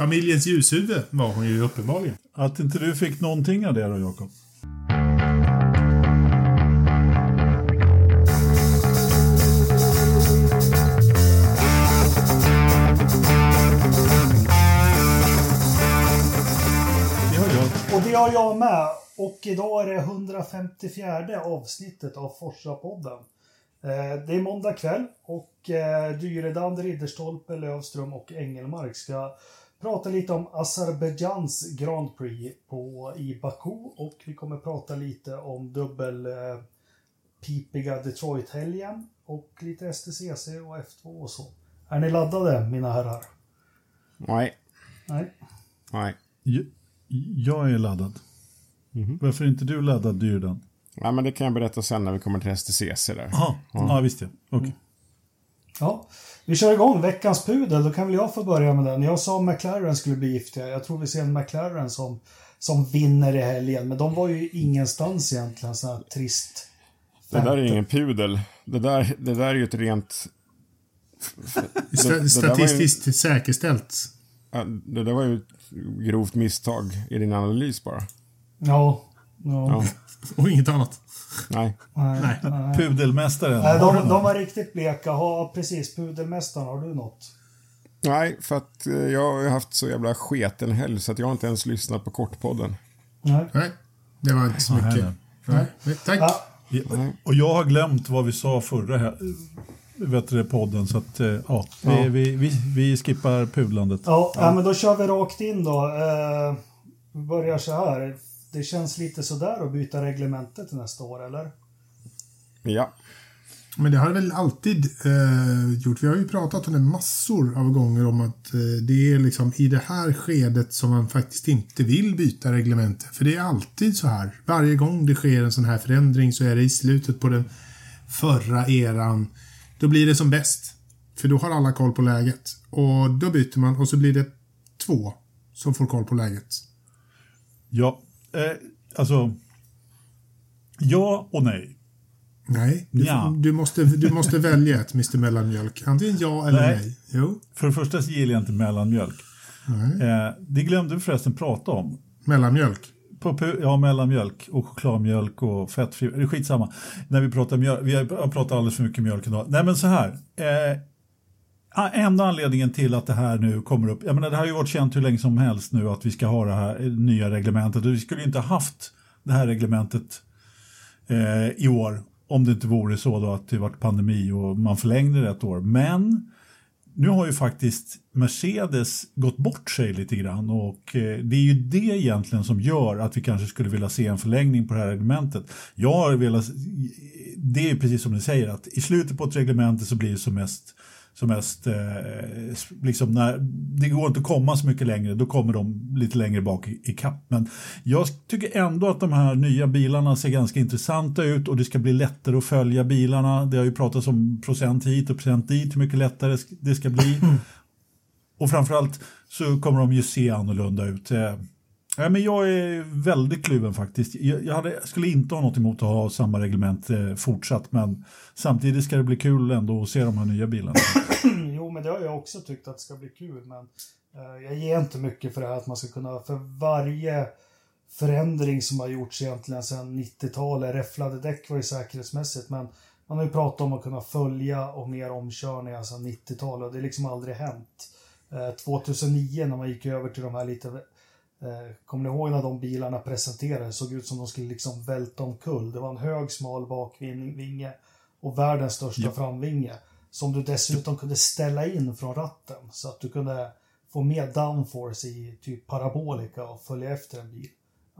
Familjens ljushuvud var hon ju uppenbarligen. Att inte du fick någonting av det då, Jakob? Och det har jag med. Och idag är det 154 avsnittet av Forsa-podden. Eh, det är måndag kväll och eh, Dyredand, Ridderstolpe, Lövström och Engelmark ska prata lite om Azerbajdzjans Grand Prix på, i Baku och vi kommer prata lite om dubbel eh, pipiga Detroit-helgen och lite STCC och F2 och så. Är ni laddade, mina herrar? Nej. Nej? Nej. Jag, jag är laddad. Varför är inte du laddad, Dyrdan? Ja, men det kan jag berätta sen när vi kommer till STCC där. Jaha, ja. visst ja. Okej. Ja, vi kör igång veckans pudel. Då kan väl jag få börja med den. Jag sa McLaren skulle bli giftiga. Jag tror vi ser en McLaren som, som vinner i helgen. Men de var ju ingenstans egentligen. Så här trist. Det där är ingen pudel. Det där, det där är ju ett rent... Det där var ju- Statistiskt säkerställt. Det där var ju ett grovt misstag i din analys bara. Ja. Ja. Och inget annat. Nej. Nej. Nej. Pudelmästaren. Nej, de, de var riktigt bleka. Ja, precis. Pudelmästaren, har du något? Nej, för att eh, jag har haft så jävla sketen helg så att jag har inte ens lyssnat på Kortpodden. Nej. Nej, det var inte så mycket. nej. Nej. Tack. Ja, Och jag har glömt vad vi sa förra här, vet du, det, podden. Så att, eh, ja, vi, Ja. Vi, vi, vi skippar pudlandet. ja, ja. men då kör vi rakt in då. Eh, vi börjar så här. Det känns lite sådär att byta reglementet till nästa år, eller? Ja. Men det har det väl alltid eh, gjort. Vi har ju pratat om det massor av gånger om att eh, det är liksom i det här skedet som man faktiskt inte vill byta reglementet. För det är alltid så här. Varje gång det sker en sån här förändring så är det i slutet på den förra eran. Då blir det som bäst. För då har alla koll på läget. Och då byter man och så blir det två som får koll på läget. Ja, eh, alltså. Ja och nej. Nej, du, Ja. du, måste, du måste välja ett Mr Mellanmjölk. Antingen ja eller Nej. nej. Jo, För det första så gillar jag inte mellanmjölk. nej. Eh, det glömde vi förresten prata om. Mellanmjölk. På, ja, mellanmjölk och chokladmjölk och fettfri. Det är skitsamma. När vi pratar mjölk, vi har pratat alldeles för mycket mjölk idag. Nej men så här. Eh, Ah, enda anledningen till att det här nu kommer upp. Jag menar det har ju varit känt hur länge som helst nu att vi ska ha det här eh, nya reglementet. Och vi skulle ju inte haft det här reglementet eh, i år. Om det inte vore så då att det varit pandemi och man förlängde det ett år. Men nu har ju faktiskt Mercedes gått bort sig lite grann och eh, det är ju det egentligen som gör att vi kanske skulle vilja se en förlängning på det här reglementet. Jag har velat, det är precis som ni säger att i slutet på ett reglemente så blir det som mest som mest, eh, liksom när, det går inte att komma så mycket längre, då kommer de lite längre bak i, i kapp. Men jag tycker ändå att de här nya bilarna ser ganska intressanta ut och det ska bli lättare att följa bilarna. Det har ju pratats om procent hit och procent dit, hur mycket lättare det ska bli. Och framförallt så kommer de ju se annorlunda ut. Ja, men jag är väldigt kluven faktiskt. Jag, jag hade, skulle inte ha något emot att ha samma reglement eh, fortsatt men samtidigt ska det bli kul ändå att se de här nya bilarna. Jo, men det har jag också tyckt att det ska bli kul. Men eh, jag ger inte mycket för det här att man ska kunna, för varje förändring som har gjorts egentligen sedan 90-talet, räfflade däck var ju säkerhetsmässigt, men man har ju pratat om att kunna följa och mer omkörningar sedan 90-talet och det har liksom aldrig hänt. Eh, 2009 när man gick över till de här lite, kommer ni ihåg när de bilarna presenterades, såg ut som de skulle liksom välta omkull. Det var en hög smal bakvinge och världens största Ja. framvinge som du dessutom kunde ställa in från ratten så att du kunde få mer downforce i typ parabolika och följa efter en bil.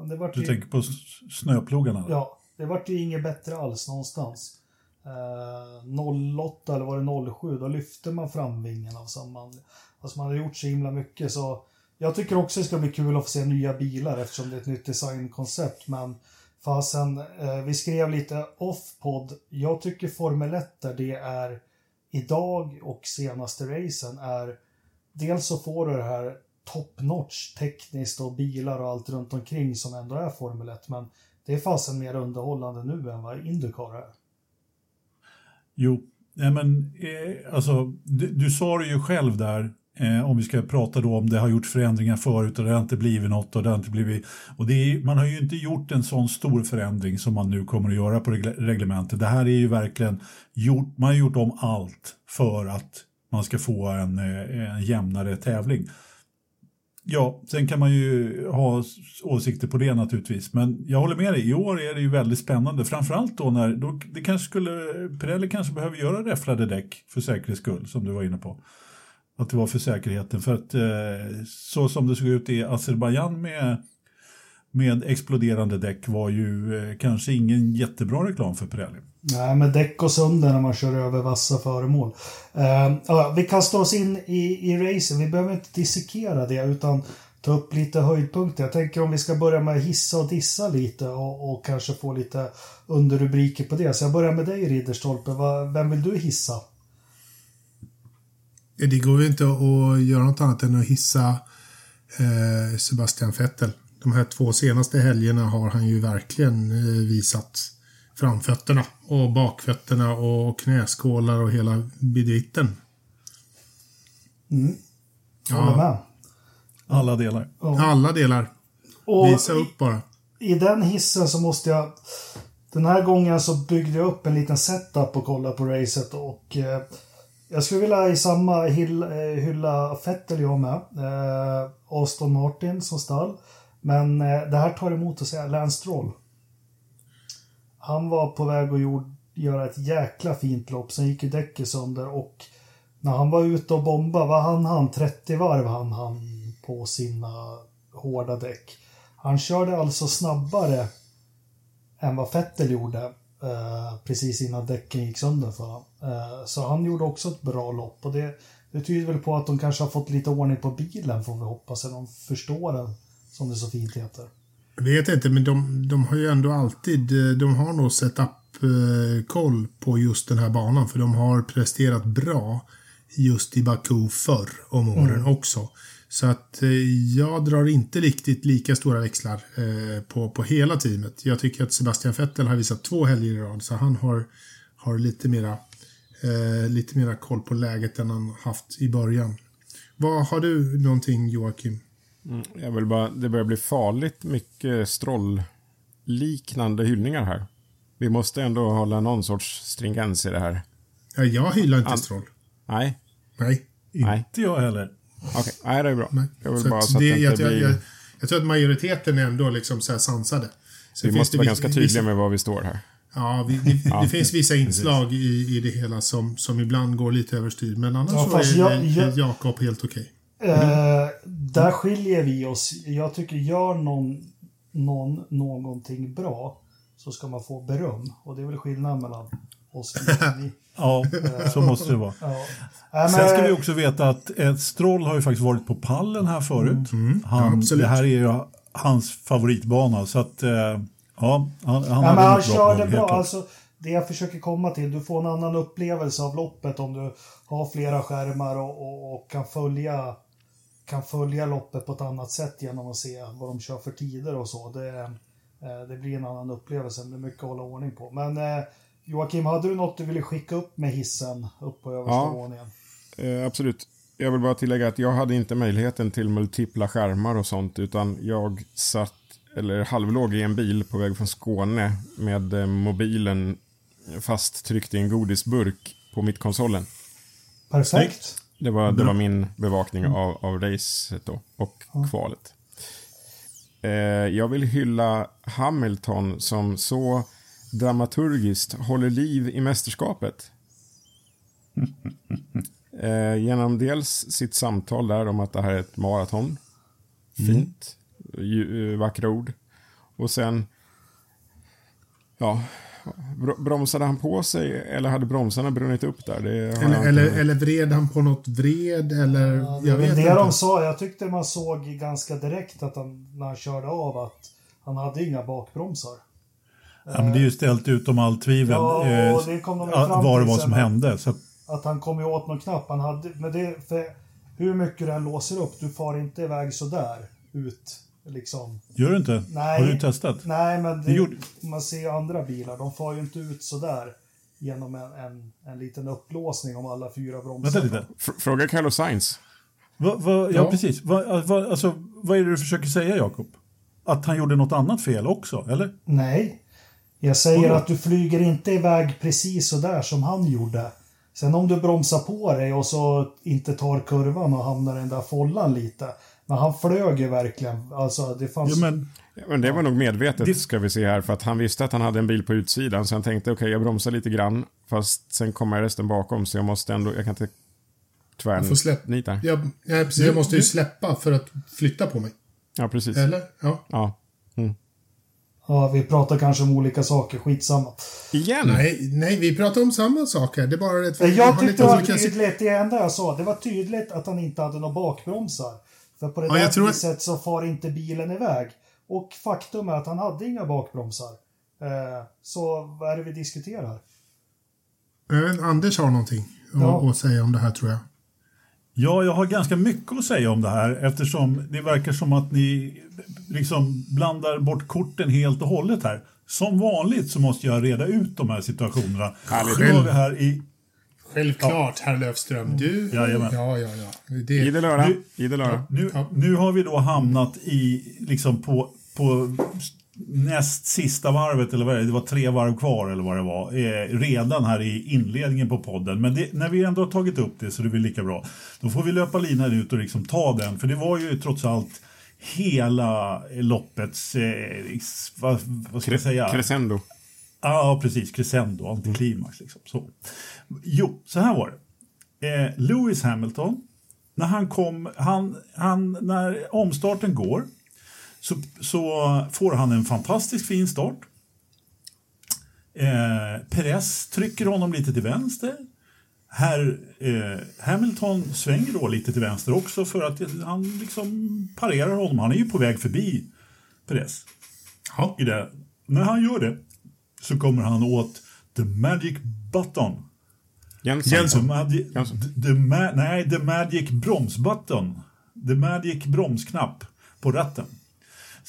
Det var Du ju, tänker på snöplogarna? ja, det vart ju inget bättre alls någonstans. Eh, 08 eller var det 07, då lyfte man framvingen av samma Alltså man har gjort så himla mycket så jag tycker också det ska bli kul att få se nya bilar eftersom det är ett nytt designkoncept. Men fasen, eh, vi skrev lite off-podd. Jag tycker Formel 1 där det är idag och senaste racen är dels så får du det här top notch tekniskt och bilar och allt runt omkring som ändå är Formel 1. Men det är fasen mer underhållande nu än vad Indycar är. Jo, nej men eh, alltså du, du sa det ju själv där Eh, om vi ska prata då om det har gjorts förändringar förut och det har inte blivit något och det har inte blivit... Och det är, man har ju inte gjort en sån stor förändring som man nu kommer att göra på reglementet. Det här är ju verkligen gjort, man har gjort om allt för att man ska få en, eh, en jämnare tävling. Ja, sen kan man ju ha åsikter på det naturligtvis, men jag håller med dig. I år är det ju väldigt spännande, framförallt då när då, det kanske skulle, Pirelli kanske behöver göra räfflade däck för säkerhets skull, som du var inne på. Att det var för säkerheten, för att eh, så som det såg ut i Azerbajdzjan med, med exploderande däck var ju eh, kanske ingen jättebra reklam för Pirelli. Nej, men däck går sönder när man kör över vassa föremål. Eh, ja, vi kastar oss in i, i racen. Vi behöver inte dissekera det utan ta upp lite höjdpunkter. Jag tänker om vi ska börja med hissa och dissa lite och, och kanske få lite underrubriker på det. Så jag börjar med dig Ridderstolpe. Vem vill du hissa? Det går ju inte att göra något annat än att hissa eh, Sebastian Vettel. De här två senaste helgerna har han ju verkligen eh, visat framfötterna och bakfötterna och knäskålar och hela bidritten. Mm. Ja. med. Alla delar. Ja. Alla delar. Och Visa upp bara. I, I den hissen så måste jag... Den här gången så byggde jag upp en liten setup och kollade på racet och eh, jag skulle vilja i samma hylla, eh, hylla Fettel jag med. Eh, Aston Martin som stall. Men eh, det här tar emot att säga Lance Stroll. Han var på väg att gjorde, göra ett jäkla fint lopp. Sen gick ju däcket sönder och när han var ute och bombade, vad han han? 30 varv han han på sina hårda däck. Han körde alltså snabbare än vad Fettel gjorde eh, precis innan däcken gick sönder för honom. Eh, så han gjorde också ett bra lopp och det, det tyder väl på att de kanske har fått lite ordning på bilen får vi hoppas, eller de förstår den som det så fint heter. Jag vet inte, men de, de har ju ändå alltid, eh, de har nog sett upp eh, koll på just den här banan för de har presterat bra just i Baku förr om åren mm. också. Så att eh, jag drar inte riktigt lika stora växlar eh, på, på hela teamet. Jag tycker att Sebastian Vettel har visat två helger i rad så han har, har lite mera eh, lite mera koll på läget än han haft i början. Vad Har du någonting Joakim? Mm, jag vill bara, det börjar bli farligt mycket stroll-liknande hyllningar här. Vi måste ändå hålla någon sorts stringens i det här. Ja, jag hyllar inte An stroll. Nej. Nej. Inte jag heller. Okej, okay. nej det är bra. Nej. Jag vill så bara så att det, det inte jag, blir... Jag, jag, tror att majoriteten är ändå liksom så här sansade. Så vi måste vara ganska tydliga vissa... med var vi står här. Ja, vi, vi, ja, det finns vissa inslag i, i det hela som, som ibland går lite överstyr. Men annars ja, så är, jag, Jakob helt okej. Okay. Eh, där skiljer vi oss. Jag tycker gör någon, någon någonting bra så ska man få beröm. Och det är väl skillnaden mellan oss. ja, så måste det vara. Ja. Sen ska vi också veta att Stroll har ju faktiskt varit på pallen här förut. Mm. Han, ja, det här är ju hans favoritbana. Så att eh, Ja, han, han, ja, men han körde bra. Alltså, det jag försöker komma till, du får en annan upplevelse av loppet om du har flera skärmar och, och, och, kan, följa, kan följa loppet på ett annat sätt genom att se vad de kör för tider och så. Det, eh, det blir en annan upplevelse, det är mycket att hålla ordning på. Men eh, Joakim, hade du något du ville skicka upp med hissen upp på översta ja, våningen? Eh, absolut. Jag vill bara tillägga att jag hade inte möjligheten till multipla skärmar och sånt, utan jag satt eller halvlåg i en bil på väg från Skåne med eh, mobilen fasttryckt i en godisburk på mittkonsolen. Perfekt. Det var, det var min bevakning av, av racet då, och ja. kvalet. Eh, jag vill hylla Hamilton som så dramaturgiskt håller liv i mästerskapet. eh, genom dels sitt samtal där om att det här är ett maraton. Fint. Eh, vackra ord. Och sen, ja, bromsade han på sig eller hade bromsarna brunnit upp där? eller, eller, eller, vred han på något vred eller? Ja, jag vet det inte. de sa. Jag tyckte man såg ganska direkt att han, när han körde av att han hade inga bakbromsar. Ja, men det är ju ställt utom all tvivel ja, eh, det kom de fram var det var som hände. Så. Att han kom ju åt någon knapp. Han hade, men det, för hur mycket den låser upp, du far inte iväg sådär ut Liksom. Gör du inte? Nej, Har du testat? Nej, men det, gjorde... man ser ju andra bilar. De far ju inte ut sådär genom en, en, en liten upplåsning om alla fyra bromsar. Vänta lite. Fråga Carlos Sainz. Va, va, ja, Ja. precis. Va, va, alltså, vad är det du försöker säga, Jakob? Att han gjorde något annat fel också, eller? Nej. Jag säger att du flyger inte iväg precis så där som han gjorde. Sen om du bromsar på dig och så inte tar kurvan och hamnar i den där follan lite. Men han flög ju verkligen. Alltså det fanns... Jo, men, Ja, Men det var nog medvetet Det- ska vi se här för att han visste att han hade en bil på utsidan så han tänkte okej jag bromsar lite grann fast sen kommer resten bakom så jag måste ändå, jag kan inte tvärnita. Jag, nej, precis, jag måste ju släppa för att flytta på mig. Ja, precis. Eller? Ja. Ja. Ja, vi pratar kanske om olika saker. Skitsamma. Igen? Nej, nej, vi pratar om samma sak här. Det är bara det att Jag tyckte det var olika... tydligt, det enda jag sa, det var tydligt att han inte hade några bakbromsar. För på det Ja, där jag tror att- viset så far inte bilen iväg. Och faktum är att han hade inga bakbromsar. Eh, så vad är det vi diskuterar? Eh, Anders har någonting att- Ja. att säga om det här tror jag. Ja, jag har ganska mycket att säga om det här eftersom det verkar som att ni liksom blandar bort korten helt och hållet här. Som vanligt så måste jag reda ut de här situationerna. Härligt. Nu har vi här i Självklart, herr Löfström. Du... Jajamän. Ja, ja, ja. Det, Idel öra. Nu-. Nu, Ja. nu har vi då hamnat i, liksom på, på näst sista varvet, eller vad det, det var tre varv kvar eller vad det var, eh, redan här i inledningen på podden. Men det, när vi ändå har tagit upp det så det är väl lika bra. Då får vi löpa linan ut och liksom ta den, för det var ju trots allt hela loppets, eh, vad, vad ska jag säga? Crescendo. Ja, precis. Crescendo, antiklimax. Liksom. Så. Jo, så här var det. Eh, Lewis Hamilton, när han kom, han, han, när omstarten går så, så får han en fantastiskt fin start. Eh, Perez trycker honom lite till vänster. Herr eh, Hamilton svänger då lite till vänster också för att han liksom parerar honom. Han är ju på väg förbi Perez ja. i det. När han gör det så kommer han åt the magic button. Jensson. The magic, Jansson. the, the ma, nej, the magic bromsbutton. The magic bromsknapp på ratten.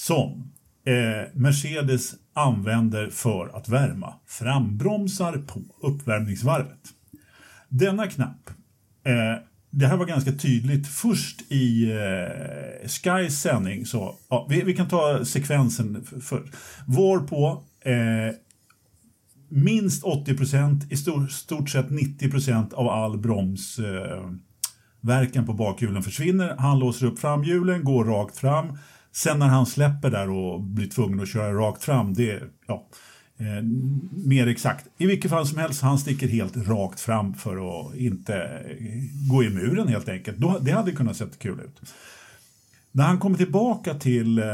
Som eh, Mercedes använder för att värma frambromsar på uppvärmningsvarvet. Denna knapp Eh, det här var ganska tydligt först i eh, Skys sändning. Så, ja, vi, vi kan ta sekvensen först. Vår Varpå eh, minst 80 procent, i stor, stort sett 90 procent av all bromsverkan eh, verkan på bakhjulen försvinner. Han låser upp framhjulen, går rakt fram. Sen när han släpper där och blir tvungen att köra rakt fram, det är ja, eh, mer exakt. I vilket fall som helst, han sticker helt rakt fram för att inte gå i muren helt enkelt. Då, det hade kunnat se kul ut. När han kommer tillbaka till eh,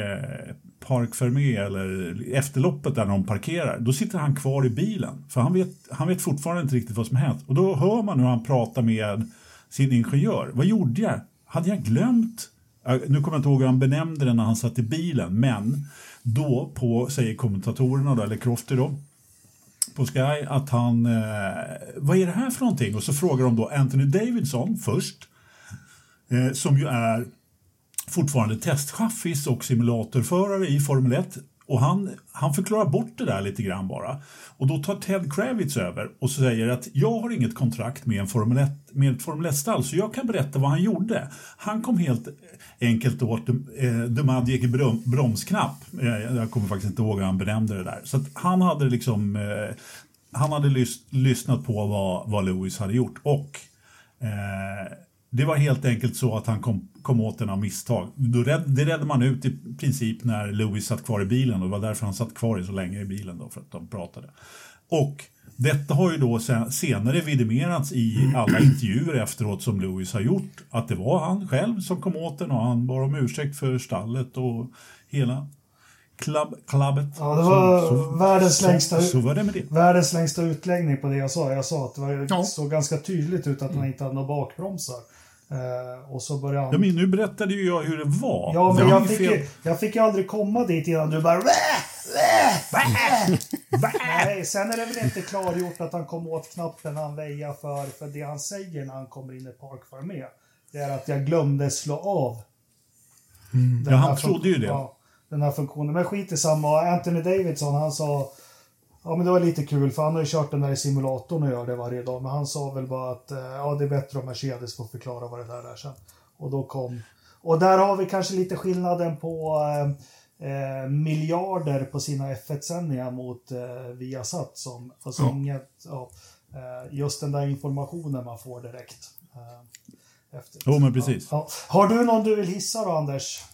eh, Park Fermé eller efterloppet där de parkerar, då sitter han kvar i bilen. För han vet, han vet fortfarande inte riktigt vad som hänt. Och då hör man hur han pratar med sin ingenjör. Vad gjorde jag? Hade jag glömt? Nu kommer jag inte ihåg hur han benämnde det när han satt i bilen, men då på, säger kommentatorerna då, eller Crofty då, på Sky, att han, eh, vad är det här för någonting? Och så frågar de då Anthony Davidson först, eh, som ju är fortfarande testchaffis och simulatorförare i Formel 1. Och han, han förklarar bort det där lite grann bara. Och då tar Ted Kravitz över och säger att jag har inget kontrakt med, en Formel 1, med ett Formel 1-stall så jag kan berätta vad han gjorde. Han kom helt enkelt åt eh, The Magic brom, bromsknapp. Eh, jag kommer faktiskt inte ihåg hur han benämnde det där. Så att han hade liksom eh, han hade lys, lyssnat på vad, vad Lewis hade gjort och eh, det var helt enkelt så att han kom, kom åt den av misstag. Då rädd, det räddade man ut i princip när Lewis satt kvar i bilen och det var därför han satt kvar i så länge i bilen då, för att de pratade. Och detta har ju då sen, senare vidimerats i alla intervjuer efteråt som Lewis har gjort. Att det var han själv som kom åt den och han bad om ursäkt för stallet och hela klubb, klubbet. Ja, det var världens längsta- Så, så var det med det. Världens längsta utläggning på det jag sa. Jag sa att det var, Ja. såg ganska tydligt ut att han inte hade några bakbromsar. Eh, och så började han... Ja, men nu berättade ju jag hur det var. Ja, men jag fick, ju, jag fick ju aldrig komma dit innan du bara... Nej, sen är det väl inte klargjort att han kom åt knappen han väjar för, för det han säger när han kommer in i Park Fermé. Det är att jag glömde slå av. den Ja, han trodde ju det. Ja, den här funktionen. Men skit i samma. Anthony Davidson, han sa... Ja, men det var lite kul för han har ju kört den där i simulatorn och gör det varje dag. Men han sa väl bara att eh, ja, det är bättre om Mercedes får förklara vad det där är sen. Och då kom... Och där har vi kanske lite skillnaden på eh, eh, miljarder på sina F1-sändningar mot eh, Viasat som... Alltså Ja. inget... Ja, eh, just den där informationen man får direkt. Eh, efter. Jo, men precis. Ja. Har du någon du vill hissa då, Anders?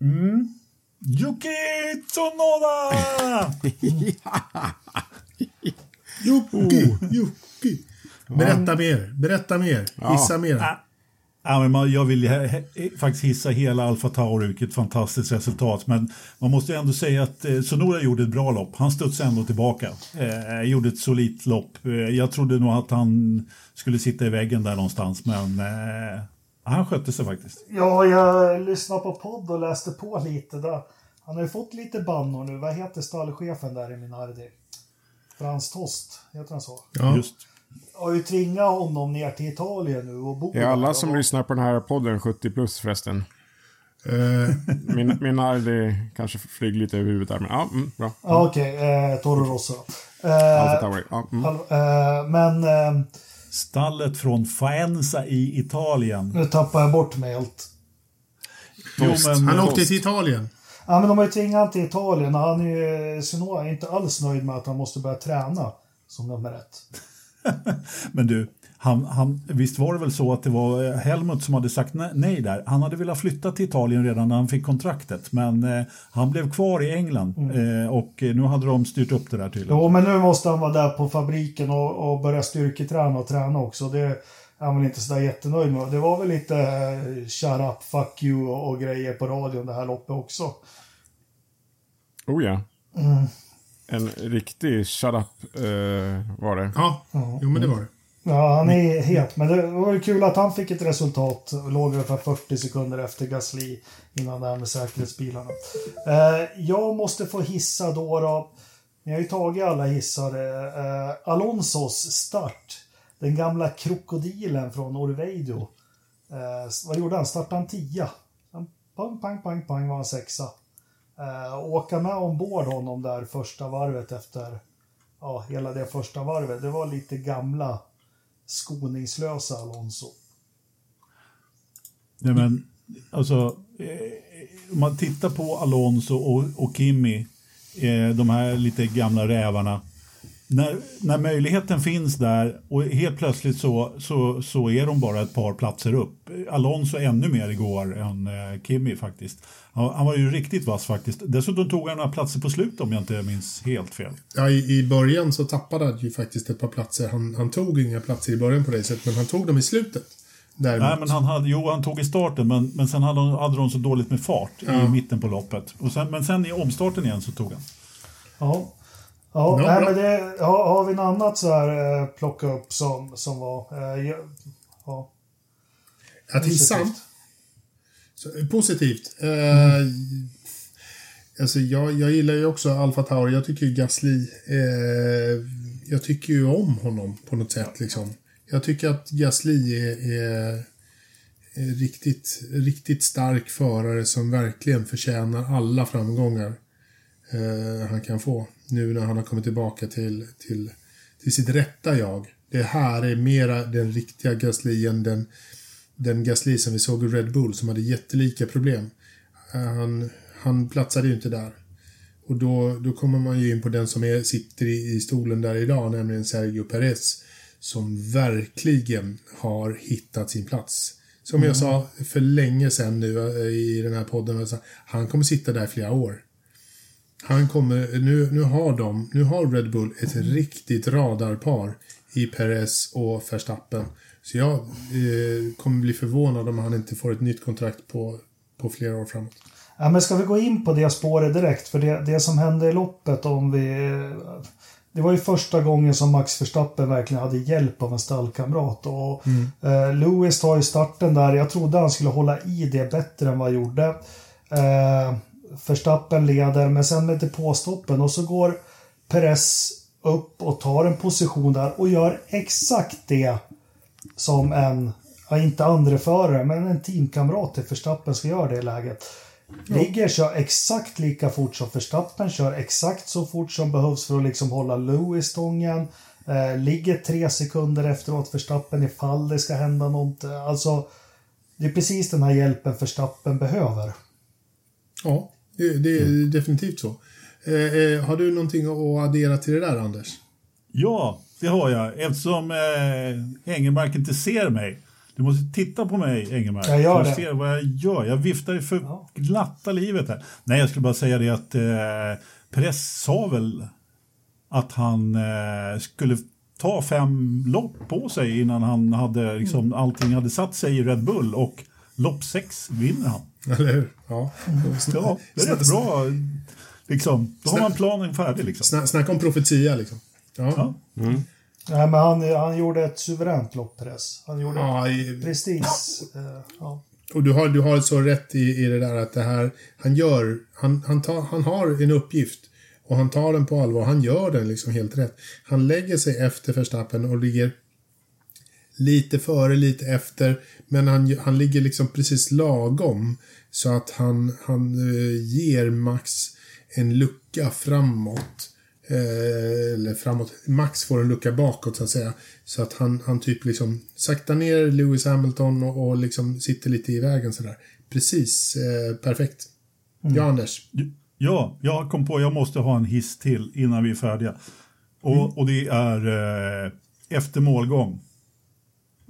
Mm. Yuki Tsunoda! Jocke, Jocke. Berätta mer, berätta mer, gissa mer. Ah. Ja, men man, jag vill faktiskt hissa hela Alfa Tauri, vilket fantastiskt resultat. Men man måste ändå säga att eh, Sonora gjorde ett bra lopp. Han studsade ändå tillbaka. Eh, gjorde ett solitt lopp. Eh, jag trodde nog att han skulle sitta i väggen där någonstans, men eh, han skötte sig faktiskt. Ja, jag lyssnade på podd och läste på lite. Där. Han har ju fått lite bannor nu. Vad heter stallchefen där i Minardi? Frans Tost, heter han så? Ja. Just. Har ju tvingat honom ner till Italien nu och bo Det är alla där. som och, lyssnar på den här podden 70 plus förresten. Eh, Min, det kanske flyger lite över huvudet där, men ja, mm, bra. Ja, okej. Eh, Toro Rosso. Alfa Eh, Tauri. Ja, mm. eh, men eh, Stallet från Faenza i Italien. nu tappar jag bort mig helt. Jo, men, han åkte till Italien. Ja, men de har ju tvingat honom till Italien och han är ju, Sinoa är inte alls nöjd med att han måste börja träna som nummer ett. Men du, han, han, visst var det väl så att det var eh, Helmut som hade sagt ne- nej där. Han hade velat flytta till Italien redan när han fick kontraktet, men eh, han blev kvar i England eh, och eh, nu hade de styrt upp det där tydligen. Jo, men nu måste han vara där på fabriken och, och börja styrketräna och träna också. Det är han väl inte sådär jättenöjd med. Det var väl lite eh, shut up, fuck you och, och grejer på radion det här loppet också. Oh ja. Mm. En riktig shut up eh, var det. Ja, jo men det var det. Ja, han är het. Men det var ju kul att han fick ett resultat. Låg ungefär 40 sekunder efter Gasly innan det här med säkerhetsbilarna. Eh, jag måste få hissa då. då. Ni har ju tagit alla hissar. Eh, Alonsos start. Den gamla krokodilen från Orveido. Eh, vad gjorde han? Startade han tia? Pang, pang, pang, pang var han sexa. Eh, åka med ombord honom där första varvet efter ja, hela det första varvet. Det var lite gamla skoningslösa Alonso. Nej, men, alltså, eh, om man tittar på Alonso och, och Kimi, eh, de här lite gamla rävarna. När, när möjligheten finns där och helt plötsligt så, så, så är de bara ett par platser upp. Alonso ännu mer igår än eh, Kimi faktiskt. Han, han var ju riktigt vass faktiskt. Dessutom tog han några platser på slutet om jag inte minns helt fel. Ja, i, I början så tappade han ju faktiskt ett par platser. Han, han tog inga platser i början på racet, men han tog dem i slutet. Däremot. Nej, men han hade, jo, han tog i starten, men, men sen hade de, hade de så dåligt med fart i Ja. mitten på loppet. Och sen, men sen i omstarten igen så tog han. Ja. Ja, nej, men det, har, har vi något annat så här eh, plocka upp som, som var... Eh, ja, Att hissa. positivt. Så, positivt. Eh, alltså jag, jag gillar ju också Alfa Tauri. Jag tycker ju Gasly... Eh, jag tycker ju om honom på något sätt liksom. Jag tycker att Gasly är, är, är riktigt, riktigt stark förare som verkligen förtjänar alla framgångar eh, han kan få. Nu när han har kommit tillbaka till, till, till sitt rätta jag. Det här är mera den riktiga Gasly än den den Gasly som vi såg i Red Bull som hade jättelika problem. Eh, Han, han platsade ju inte där. Och då, då kommer man ju in på den som är, sitter i, i stolen där idag, nämligen Sergio Perez. Som verkligen har hittat sin plats. Som jag sa för länge sedan nu eh, i den här podden, alltså, han kommer sitta där flera år. Han kommer, nu, nu har de, nu har Red Bull ett riktigt radarpar i Perez och Verstappen. Så jag eh, kommer bli förvånad om han inte får ett nytt kontrakt på, på flera år framåt. Ja, men ska vi gå in på det spåret direkt? För det, det som hände i loppet om vi... Det var ju första gången som Max Verstappen verkligen hade hjälp av en stallkamrat. Och eh, Lewis tar ju starten där. Jag trodde han skulle hålla i det bättre än vad han gjorde. Eh, Verstappen leder, men sen med depåstoppen och så går Perez upp och tar en position där och gör exakt det som en, ja, inte andreförare, men en teamkamrat till Verstappen ska göra det i läget. Ligger kör exakt lika fort som Verstappen, kör exakt så fort som behövs för att liksom hålla Lewis stången. Eh, ligger tre sekunder efteråt Verstappen ifall det ska hända något. Alltså, det är precis den här hjälpen Verstappen behöver. Ja, det, det är Mm. definitivt så. Eh, eh, har du någonting att addera till det där, Anders? Ja, det har jag. Eftersom eh, Engelmark inte ser mig. Du måste titta på mig, Engelmark. Jag gör för att det. se vad jag gör. Jag viftar för Ja. glatta livet här. Nej, jag skulle bara säga det att eh, Press sa väl att han eh, skulle ta fem lopp på sig innan han hade liksom, allting hade satt sig i Red Bull och lopp sex vinner han. Eller hur? Ja. Ja, det är rätt bra. Liksom, då har man planen färdig. Liksom. Sna, snacka om profetia liksom. Ja. Ja. Nej, men han, han gjorde ett suveränt lopp, Press. Han gjorde Ja, i- precis. Eh, ja. och du har, du har så rätt i, i det där att det här, han gör, han, han, tar, han har en uppgift och han tar den på allvar. Han gör den liksom helt rätt. Han lägger sig efter Verstappen och ligger lite före, lite efter. Men han, han ligger liksom precis lagom. Så att han, han eh, ger Max en lucka framåt. Eh, eller framåt. Max får en lucka bakåt så att säga. Så att han, han typ liksom saktar ner Lewis Hamilton och, och liksom sitter lite i vägen sådär. Precis eh, perfekt. Ja, Anders. Ja, jag kom på att jag måste ha en hiss till innan vi är färdiga. Och, och det är eh, efter målgång.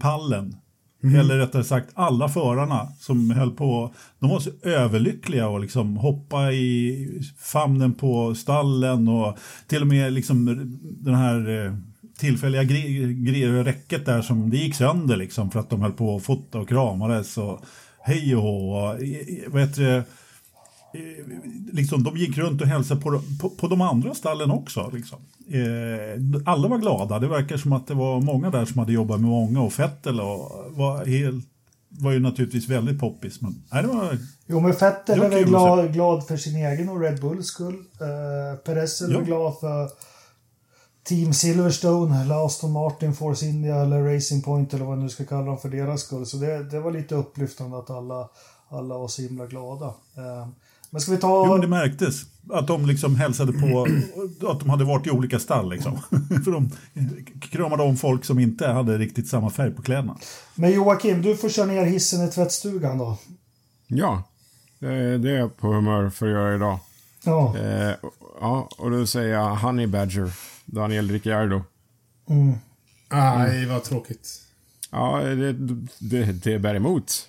Pallen. Eller rättare sagt alla förarna som höll på. De var så överlyckliga och liksom hoppa i famnen på stallen och till och med liksom den här eh, tillfälliga räcket där som det gick sönder liksom för att de höll på att fota och kramades och hej och hå. eh, eh, Vad heter det? Liksom, de gick runt och hälsade på, på, på de andra stallen också. Liksom. Eh, alla var glada. Det verkar som att det var många där som hade jobbat med många och Fettel och var, helt, var ju naturligtvis väldigt poppis. Men nej, det var, Jo, men Vettel Det var glad, glad för sin egen och Red Bulls skull. Uh, Perez Ja. glad för Team Silverstone, eller Aston Martin, Force India eller Racing Point eller vad man nu ska kalla dem för deras skull. Så det, det var lite upplyftande att alla, alla var så himla glada. Men ska vi ta... jo, men det märktes att de liksom hälsade på att de hade varit i olika stall. Liksom. För de kramade om folk som inte hade riktigt samma färg på kläderna. Men Joakim, du får köra ner hissen i tvättstugan då. Ja, det, det är jag på humör för att göra idag. Ja. Eh, ja, och då säger jag Honey Badger, Daniel Ricciardo. Mm. Aj, vad tråkigt. Ja, det, det, det bär emot.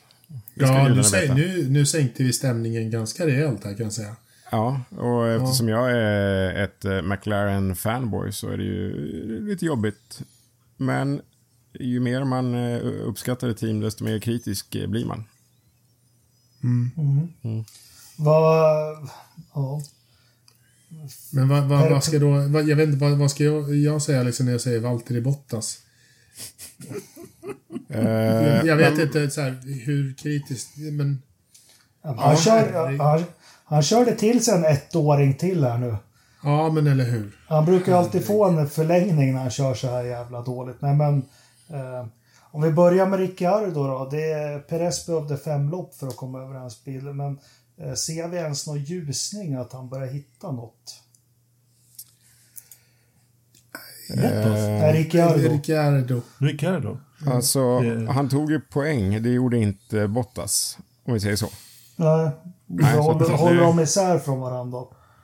Ja, nu, säg, nu, nu sänkte vi stämningen ganska rejält här kan jag säga. Ja, och eftersom jag är ett eh, McLaren-fanboy så är det ju lite jobbigt. Men ju mer man eh, uppskattar ett team, desto mer kritisk eh, blir man. Vad... Ja. Men vad, vad, vad ska då, vad, jag vet inte, vad, vad ska jag, jag säga liksom när jag säger Valtteri Bottas? Eh, Jag, jag vet men- inte så här, hur kritiskt, men... Han, Ja, kör, han, han körde till sig en ettåring till här nu. Ja, men eller hur. Han brukar ju alltid få en förlängning när han kör så här jävla dåligt. Nej, men, eh, om vi börjar med Ricciardo då. Det, Perez behövde fem lopp för att komma över hans bil. Men eh, ser vi ens någon ljusning att han börjar hitta något? Nej, Ricciardo. Ricciardo. Ricciardo. Alltså, Det- han tog ju poäng. Det gjorde inte Bottas, om vi säger så. Nej, Nej, så håller, precis. håller de isär från varandra?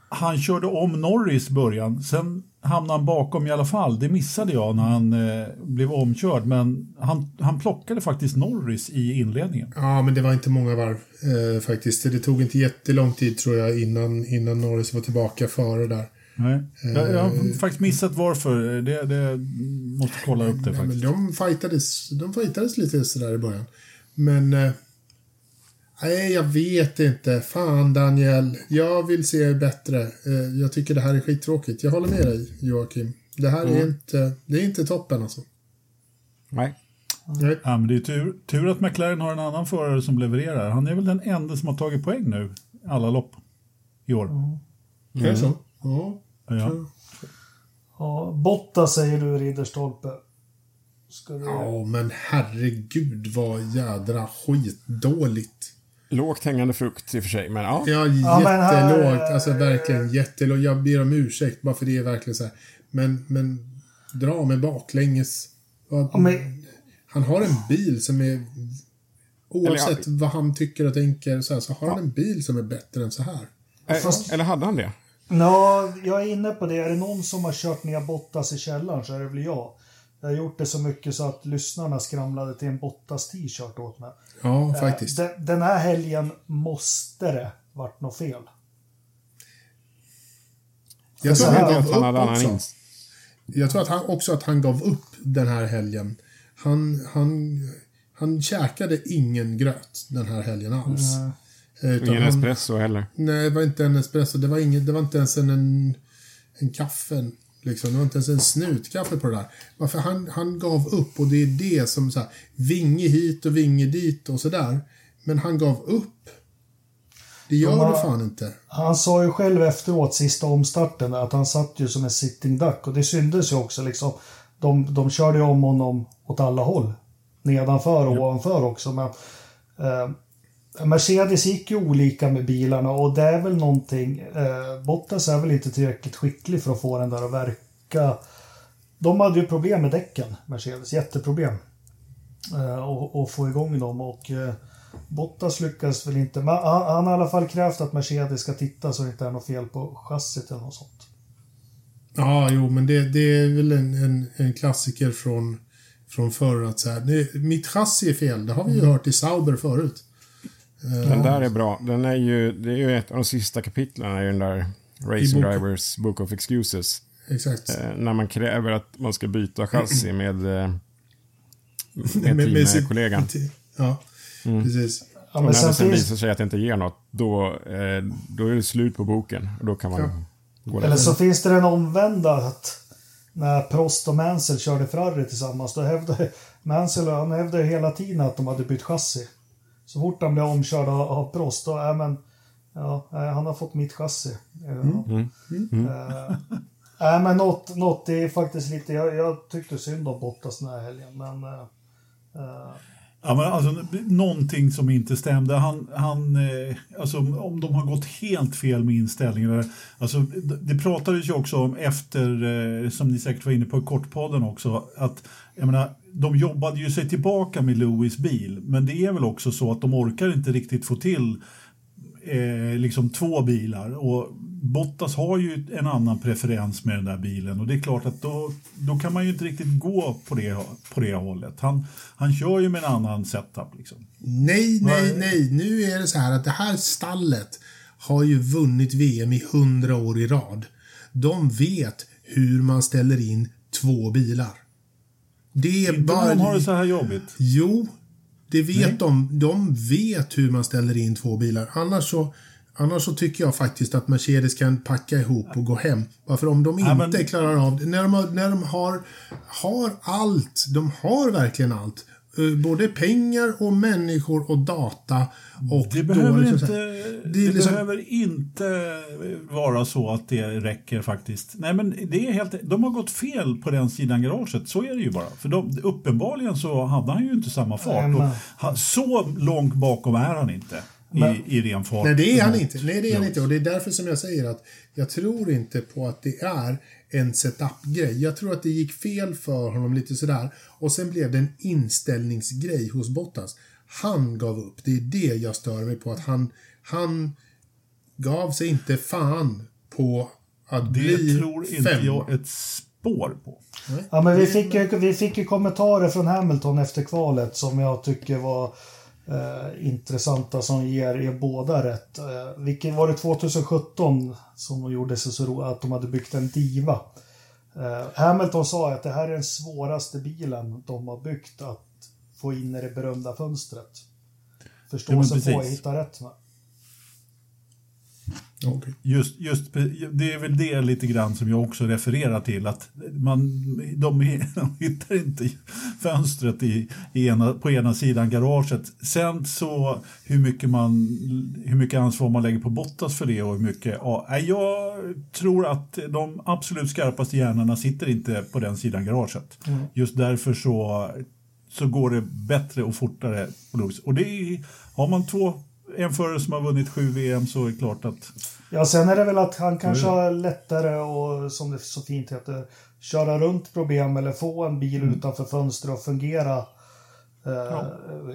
Han körde om Norris i början, sen hamnade han bakom i alla fall. Det missade jag när han eh, blev omkörd, men han, han plockade faktiskt Norris i inledningen. Ja, men det var inte många varv eh, faktiskt. Det tog inte jättelång tid tror jag innan, innan Norris var tillbaka före där. Nej. Jag, jag har faktiskt missat varför. Det, det måste kolla upp det men faktiskt. de fightades, de fightades lite sådär i början. Men... Eh, nej, jag vet inte. Fan Daniel. Jag vill se bättre. Eh, jag tycker det här är skittråkigt. Jag håller med dig Joakim. Det här är inte, det är inte toppen alltså. Nej. Nej. Ja, men det är tur, tur att McLaren har en annan förare som levererar. Han är väl den enda som har tagit poäng nu, alla lopp i år. Är det så? Ja. Ja. Ja, Botta säger du, Ridderstolpe. Ska du... Ja, men herregud vad jädra skitdåligt. Lågt hängande frukt i och för sig, men ja. Ja, Ja, men här- jättelågt. Alltså verkligen jättelågt. Jag ber om ursäkt bara för det är verkligen så här. Men, men dra med baklänges. Vad- Ja, men- Han har en bil som är... Oavsett Eller vad han tycker och tänker så, här, så har han en bil som är bättre än så här. Eh, Fast- Eller hade han det? Ja, jag är inne på det. Är det någon som har kört ner Bottas i källaren så är det väl jag. Jag har gjort det så mycket så att lyssnarna skramlade till en Bottas t-shirt åt mig. Ja, faktiskt. Eh, Den, den här helgen måste det varit något fel. Jag så tror han Att gav upp också. Jag tror att han, också att han gav upp den här helgen. Han, han, han käkade ingen gröt den här helgen alls. Eh, utan Ingen han- espresso heller. Nej, det var inte en espresso. Det var, inget, det var inte ens en, en, en kaffe. Liksom. Det var inte ens en snutkaffe på det där. Varför han, han gav upp och det är det som så här, vinge hit och vinge dit och sådär. Men han gav upp. Det gör De har- du fan inte. Han sa ju själv efteråt, sista omstarten, att han satt ju som en sitting duck. Och det syntes ju också liksom. De, de körde ju om honom åt alla håll. Nedanför och ovanför också. Men, eh, Mercedes gick ju olika med bilarna och det är väl någonting. Eh, Bottas är väl inte tillräckligt skicklig för att få den där att verka. De hade ju problem med däcken, Mercedes. Jätteproblem. Eh, och, och få igång dem. Och eh, Bottas lyckas väl inte. Men han, han har i alla fall krävt att Mercedes ska titta så det inte är något fel på chassit eller något sånt. Ja, jo, men det, det är väl en, en, en klassiker från, från förr att så här, det, mitt chassi är fel. Det har vi ju hört i Sauber förut. Den där är bra. Den är ju, det är ju ett av de sista kapitlen i den där Racing Drivers Book of Excuses. Exakt. Eh, när man kräver att man ska byta chassi med, eh, med, Med- med sin- teamkollegan. Ja, precis. Ja, Och men när det sen visar sig att det inte ger något, då, eh, då är det slut på boken. Och då kan man Ja. gå eller så finns det den omvända att när Prost och Mansell körde Ferrari tillsammans då hävdade Mansell han hävdade hela tiden att de hade bytt chassi. Så fort han blev omkörd av, av Prost då, äh, men, ja, äh, han har fått mitt chassi. Ja. Mm. Eh, Nej men något, något, är faktiskt lite, jag, jag tyckte synd om Bottas den här helgen men eh, eh, Ja, men alltså, någonting som inte stämde. Han, han, eh, alltså, om de har gått helt fel med inställningen... Alltså, det, pratades ju också om efter, eh, som ni säkert var inne på i Kortpodden också, att jag menar, de jobbade ju sig tillbaka med Lewis bil. Men det är väl också så att de orkar inte riktigt få till eh, liksom två bilar. Och Bottas har ju en annan preferens med den där bilen och det är klart att då, då kan man ju inte riktigt gå på det, på det hållet. Han, han kör ju med en annan setup. Liksom. Nej, nej, Nej. Nu är det så här att det här stallet har ju vunnit VM i hundra år i rad. De vet hur man ställer in två bilar. Det är bara... de har det så här jobbigt. Jo, det vet Nej. de. De vet hur man ställer in två bilar. Annars så, annars så tycker jag faktiskt att Mercedes kan packa ihop och gå hem. Varför om de Ja, inte men- klarar av det. När de, när de har, har allt. De har verkligen allt. Eh, Både pengar och människor och data. Och Det då behöver, liksom inte, det det liksom- behöver inte vara så att det räcker faktiskt. Nej, men det är helt, de har gått fel på den sidan garaget, så är det ju bara. För de, uppenbarligen så hade han ju inte samma fart. Nej, han, så långt bakom är han inte Men- i, i ren fart. Nej, det är han inte. Nej, det är han inte. Och det är därför som jag säger att jag tror inte på att det är en setup-grej. Jag tror att det gick fel för honom lite sådär. Och sen blev det en inställningsgrej hos Bottas. Han gav upp. Det är det jag stör mig på. Att han, han gav sig inte fan på att Det bli tror inte fem. jag ett spår på. Ja, men vi fick, ju, vi fick ju kommentarer från Hamilton efter kvalet som jag tycker var eh, intressanta som ger er båda rätt. Eh, vilket var det 2017 som de gjorde sig så ro att de hade byggt en Diva. Eh, Hamilton sa att det här är den svåraste bilen de har byggt att få in i det berömda fönstret. Förstå Ja, sig på och hitta rätt med. Okej. Just, just, det är väl det lite grann som jag också refererar till. Att man, de, de hittar inte fönstret i, i ena, på ena sidan garaget. Sen så hur mycket, man, hur mycket ansvar man lägger på Bottas för det och hur mycket... Ja, jag tror att de absolut skarpaste hjärnorna sitter inte på den sidan garaget. Just därför så, så går det bättre och fortare. Och det är, har man två en förare som har vunnit sju VM så är det klart att... Ja, sen är det väl att han kanske har lättare och som det så fint heter, köra runt problem eller få en bil Mm. utanför fönstret och fungera eh,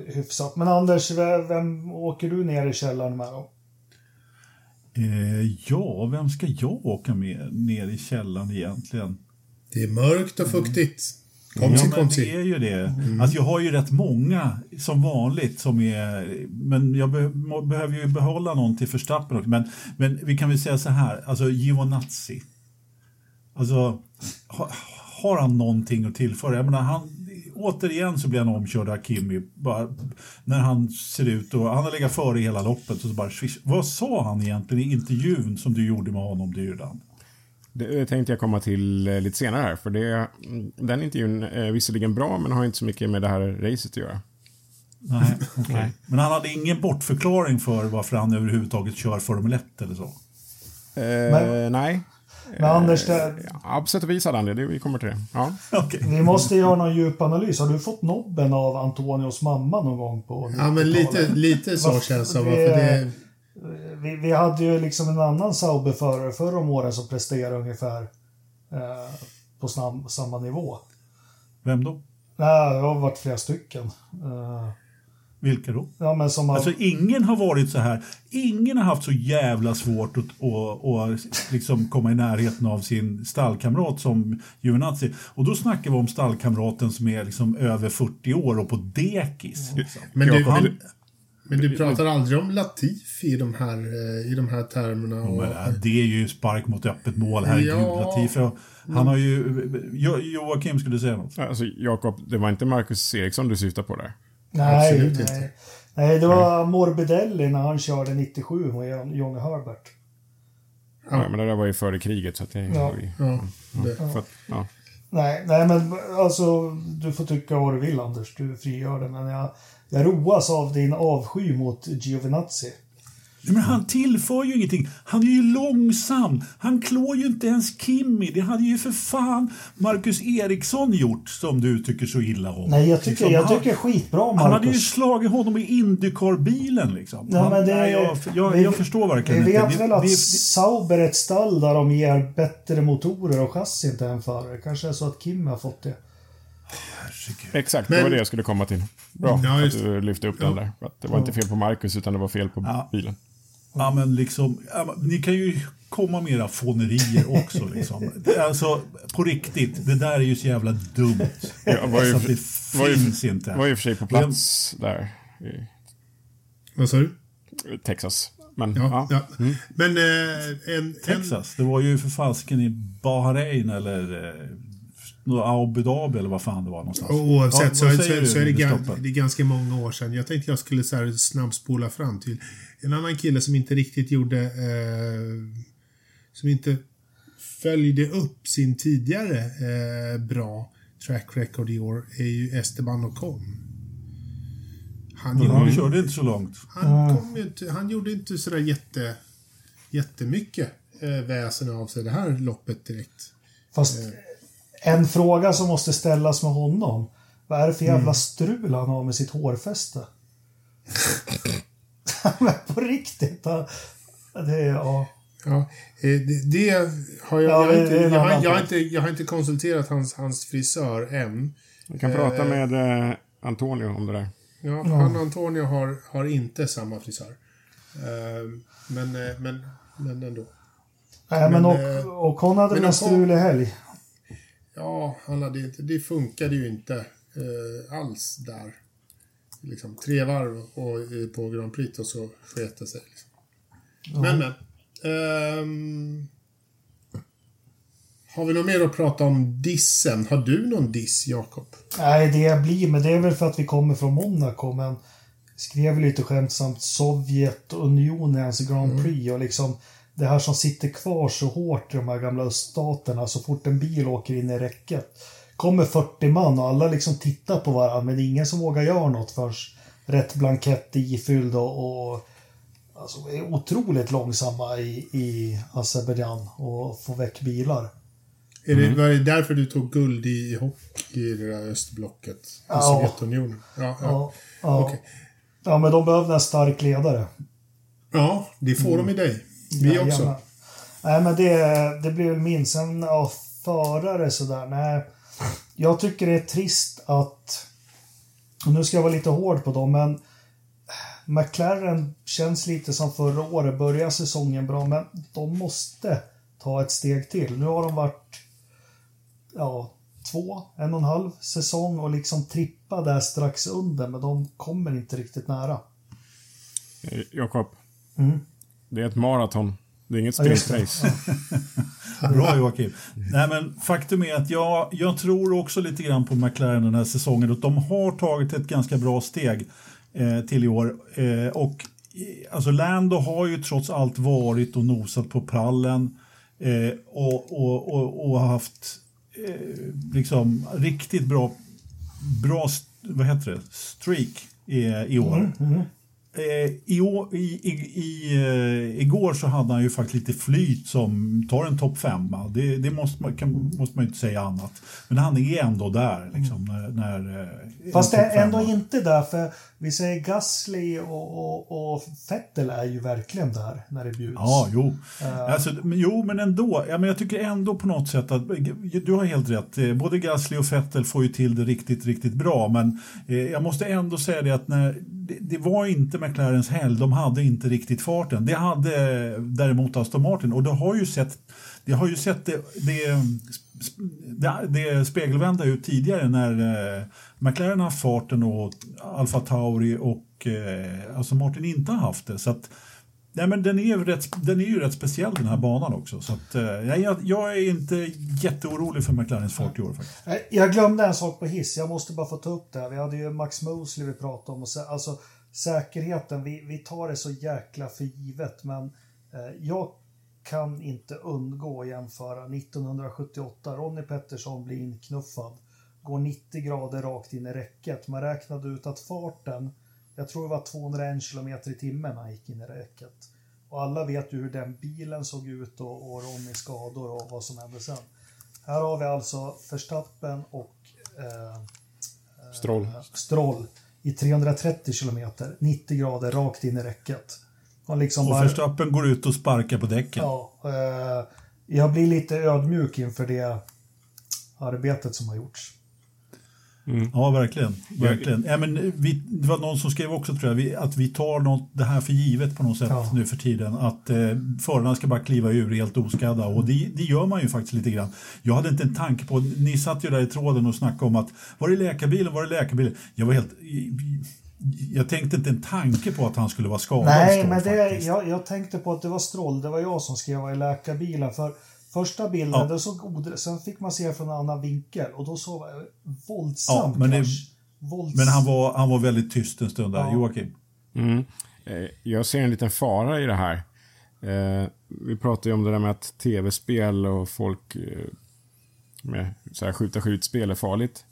hyfsat. Men Anders, vem, vem åker du ner i källaren med då? Eh, ja, vem ska jag åka med ner i källaren egentligen? Det är mörkt och fuktigt. Kom Ja, si, men kom det är ju det. Alltså, jag har ju rätt många som vanligt som är... Men jag be, må, behöver ju behålla någon till Verstappen också. Men, men vi kan väl säga så här, alltså Giovinazzi. Alltså, ha, har han någonting att tillföra? Jag menar, han, återigen så blir han omkörd av Kimi. Bara, när han ser ut och han har legat före hela loppet. Och så bara, swish. vad sa han egentligen i intervjun som du gjorde med honom, Dyrdan? Det tänkte jag komma till eh, lite senare här, för det, mm, den intervjun är visserligen bra, men har inte så mycket med det här racet att göra. Nej, okej. Men han hade ingen bortförklaring för varför han överhuvudtaget kör Formel 1 eller så? Eh, nej. Men Anders, det, Ja, på sätt och vis hade han det. Vi kommer till det. Ja. Okej. vi måste göra någon djupanalys. Har du fått nobben av Antonios mamma någon gång på Ja, men 90-talet? lite, lite så känns det, Vi, vi hade ju liksom en annan Sauber-förare förra om åren som presterade ungefär eh, på sam, samma nivå. Vem då? Nej, det har varit flera stycken. Eh, Vilka då? ja, men som har, Alltså ingen har varit så här. Ingen har haft så jävla svårt att, att, att liksom komma i närheten av sin stallkamrat som Giovinazzi. Och då snackar vi om stallkamraten som är liksom över 40 år och på dekis. Liksom. men, du, Han, men, du pratar aldrig om Latifi i de här, eh, i de här termerna. Och, men det är ju spark mot öppet mål. Herregud, Ja. Latifi. Han har ju... Jo, Joakim skulle säga något. Alltså, Jakob, det var inte Marcus Eriksson du syftade på där? nej, absolut nej. inte. nej, det var Morbidelli när han körde 97 med Johnny Herbert. Ja. men det där var ju före kriget, så att det Ja. ju... ja, det, För ja. Nej, nej men alltså du får tycka vad du vill Anders, du frigör det. Men jag, jag roas av din avsky mot Giovinazzi. Nej, Men han tillför ju ingenting. Han är ju långsam. Han klår ju inte ens Kimmy. Det hade ju för fan Marcus Eriksson gjort som du tycker så illa om. Nej, jag tycker, Liksom, jag han- tycker skitbra om Han hade ju Marcus. slagit honom i Indycar-bilen liksom. Nej, han, men det, nej, jag, jag, vi- jag förstår verkligen Vi inte. vet Det- väl att det- Sauber är ett stall där de ger bättre motorer och chassin till en förare. Kanske är så att Kim har fått det. Herregud. Exakt, det Men- var det jag skulle komma till. Bra Ja, att just du lyfte upp den där. Att det var inte fel på Marcus, utan det var fel på Ja. bilen. Ja, men liksom, ja, men ni kan ju komma med era fånerier också. Liksom. Det Alltså, på riktigt, det där är ju så jävla dumt. Jag var ju, Så att det var ju, inte. var ju för sig på plats där i vad sa du? Texas. Men, Ja, ja. ja. Men eh, en, en, Texas, det var ju för fasken i Bahrain eller eh, Abu Dhabi eller vad fan det var någonstans. Oavsett Ja, så, så, så, är det, Mr. gan, Stoppe? det är ganska många år sedan. Jag tänkte jag skulle så här snabbspola fram till en annan kille som inte riktigt gjorde... Eh, som inte följde upp sin tidigare eh, bra track record i år är ju Esteban Ocon. Han, Han gjorde, körde inte så långt. han, kom ju inte, han gjorde inte sådär jätte, jättemycket eh, väsen av sig det här loppet direkt. Fast en fråga som måste ställas med honom. Vad är det för jävla strul han har med sitt hårfäste? Men på riktigt. Det är, ja. Ja, eh, det, det har jag, Ja, jag, har inte, jag, har, jag, har inte, jag har inte konsulterat hans, hans frisör än. Vi kan prata med eh, Antonio om det där. Ja, Han och Antonio har, har inte samma frisör. Eh, men, eh, men, men ändå. Nej, men, Men, och, eh, och hon hade en strulig helg. Ja, han hade inte, det funkade ju inte eh, alls där. Liksom, tre varv och, på Grand Prix och så sket det sig. Liksom. Men, men. ehm, har vi något mer att prata om dissen? Har du någon diss, Jakob? Nej, det blir, men det är väl för att vi kommer från Monaco, men skrev lite skämtsamt Sovjetunionens Grand Prix och liksom det här som sitter kvar så hårt i de här gamla öststaterna så fort en bil åker in i räcket. Kommer 40 man och alla liksom tittar på varandra men det är ingen som vågar göra något förrän rätt blankett är ifylld och, och alltså, är otroligt långsamma i, i Azerbajdzjan och få väck bilar. Är det, var det därför du tog guld i hockey i det där östblocket? I Ja. Sovjetunionen? Ja, ja. Ja, ja. Okej. ja, men de behövde en stark ledare. Ja, det får de i dig. Vi också. Nej, men det, det blir väl min. Sen, ja, förare sådär. Nej, jag tycker det är trist att... Och nu ska jag vara lite hård på dem, men McLaren känns lite som förra året. Börjar säsongen bra, men de måste ta ett steg till. Nu har de varit ja, två, en och en halv säsong och liksom trippa där strax under, men de kommer inte riktigt nära. Eh, Jakob, Mm. Det är ett maraton. Det är inget Ja, sprintrace. Bra Joakim. Nej, men faktum är att jag, jag tror också lite grann på McLaren den här säsongen. Att de har tagit ett ganska bra steg eh, till i år. Eh, och eh, alltså Lando har ju trots allt varit och nosat på prallen eh, och, och, och, och haft eh, liksom riktigt bra, bra vad heter det? streak i, i år. I, år- i, i, i, eh, igår så hade han ju faktiskt lite flyt som tar en topp femma. Det, det måste, man, kan, måste man ju inte säga annat. Men han är ändå där. Liksom, när, när, eh, Fast det är ändå inte där, för vi säger Gasly och, och, och Vettel är ju verkligen där när det bjuds. Ja, jo. Eh. Alltså, men, jo, men ändå. Ja, men jag tycker ändå på något sätt att du har helt rätt. Eh, Både Gasly och Vettel får ju till det riktigt, riktigt bra. Men eh, jag måste ändå säga det att när, det, det var inte McLarens helg. De hade inte riktigt farten. Det hade däremot Aston Martin. Och det har ju sett det har ju sett det, det, det, det spegelvända ut tidigare när eh, McLaren har haft farten och Alfa Tauri och eh, Aston Martin inte har haft det. Så att, Nej, men den är, ju rätt, den är ju rätt speciell den här banan också. Så att, eh, jag, jag är inte jätteorolig för McLarens fart i år faktiskt. Jag glömde en sak på hiss, jag måste bara få ta upp det. Vi hade ju Max Mosley vi pratade om. Och så, alltså, säkerheten, vi, vi tar det så jäkla för givet. Men eh, jag kan inte undgå att jämföra 1978. Ronnie Pettersson blir inknuffad. Går 90 grader rakt in i räcket. Man räknade ut att farten, jag tror det var 201 km i timmen när han gick in i räcket. Och alla vet ju hur den bilen såg ut och, och Ronny skador och vad som hände sen. Här har vi alltså Verstappen och eh, Stroll. Stroll i 330 kilometer, 90 grader rakt in i räcket. Och liksom Och bara, Verstappen går ut och sparkar på däcken. ja, eh, jag blir lite ödmjuk inför det arbetet som har gjorts. Ja, verkligen. verkligen. Ja, men vi, det var någon som skrev också tror jag, vi, att vi tar något, det här för givet på något sätt Ja. nu för tiden. Att eh, förarna ska bara kliva ur helt oskadda och det, det gör man ju faktiskt lite grann. Jag hade inte en tanke på, ni satt ju där i tråden och snackade om att var är läkarbilen, var är läkarbilen? Jag var helt... Jag tänkte inte en tanke på att han skulle vara skadad. Nej, Stroll, men det, jag, jag tänkte på att det var Stroll, det var jag som skrev i läkarbilen. För första bilden, Ja. såg god, sen fick man se från en annan vinkel och då såg man våldsam Ja, men det-. Vålds... Men han var, han var väldigt tyst en stund där, Ja. Joakim. Mm. Eh, Jag ser en liten fara i det här. Eh, vi pratar ju om det där med att tv-spel och folk eh, med så här skjuta skjutspel är farligt.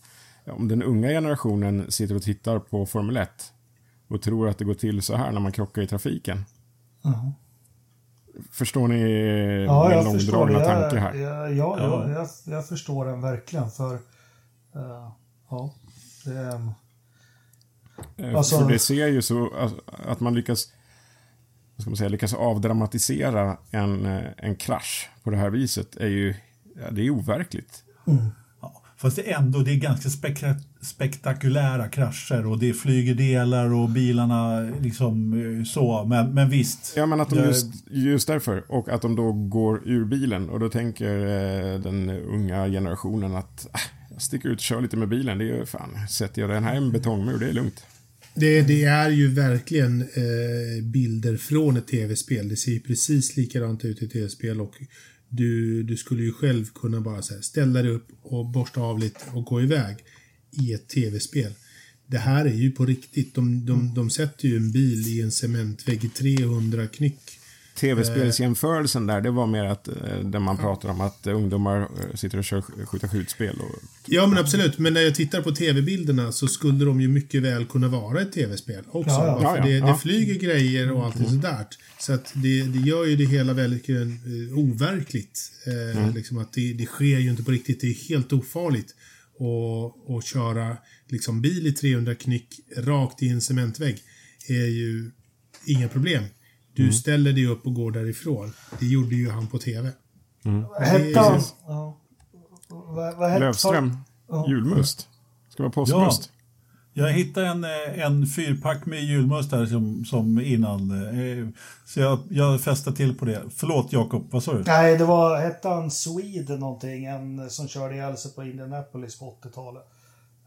Om den unga generationen sitter och tittar på Formel 1 och tror att det går till så här när man krockar i trafiken. Ja. Förstår ni Ja, min jag förstår. långdragna tanke här? Ja, ja, Ja. ja. Jag, jag förstår den verkligen. För eh, ja, det, Alltså- För det ser ju så att- att man lyckas, vad ska man säga, lyckas avdramatisera en, eh, en krasch på det här viset är ju, ja, det är overkligt. Ja, fast det är ändå det är ganska spek- spektakulära krascher och det flyger delar och bilarna liksom eh, så. Men, men visst. Ja, men att de just, just därför, och att de då går ur bilen och då tänker eh, den unga generationen att ah, jag sticker ut och kör lite med bilen, det är ju fan, sätter jag den här i en betongmur, det är lugnt. Det, det är ju verkligen eh, bilder från ett tv-spel. Det ser ju precis likadant ut i tv-spel och du, du skulle ju själv kunna bara så här, ställa dig upp och borsta av lite och gå iväg i ett tv-spel. Det här är ju på riktigt. De, de, de sätter ju en bil i en cementvägg i 300 knyck. Tv-spelsjämförelsen där, det var mer att, eh, där man pratar om att eh, ungdomar eh, sitter och kör skjuta skjutspel och Ja, men absolut. Men när jag tittar på tv-bilderna så skulle de ju mycket väl kunna vara ett tv-spel också. Ja, ja. Det, det flyger grejer och allt sådär. Så att det, det gör ju det hela väldigt overkligt. Eh, liksom att det, det sker ju inte på riktigt. Det är helt ofarligt att, att köra liksom bil i 300 knyck rakt i en cementvägg. är ju inga problem. Du Mm. ställer dig upp och går därifrån. Det gjorde ju han på TV. Hette han... Precis. Ja. Vad, vad hette Lövström. Ja. Julmust. Ska vara påskmust. Jag hittade en, eh, en fyrpack med julmust här som, som innan. Eh, så jag, jag fäste till på det. Förlåt Jakob, vad sa du? Nej, det var, hette han Swede någonting, en som körde ihjäl sig på Indianapolis på 80-talet.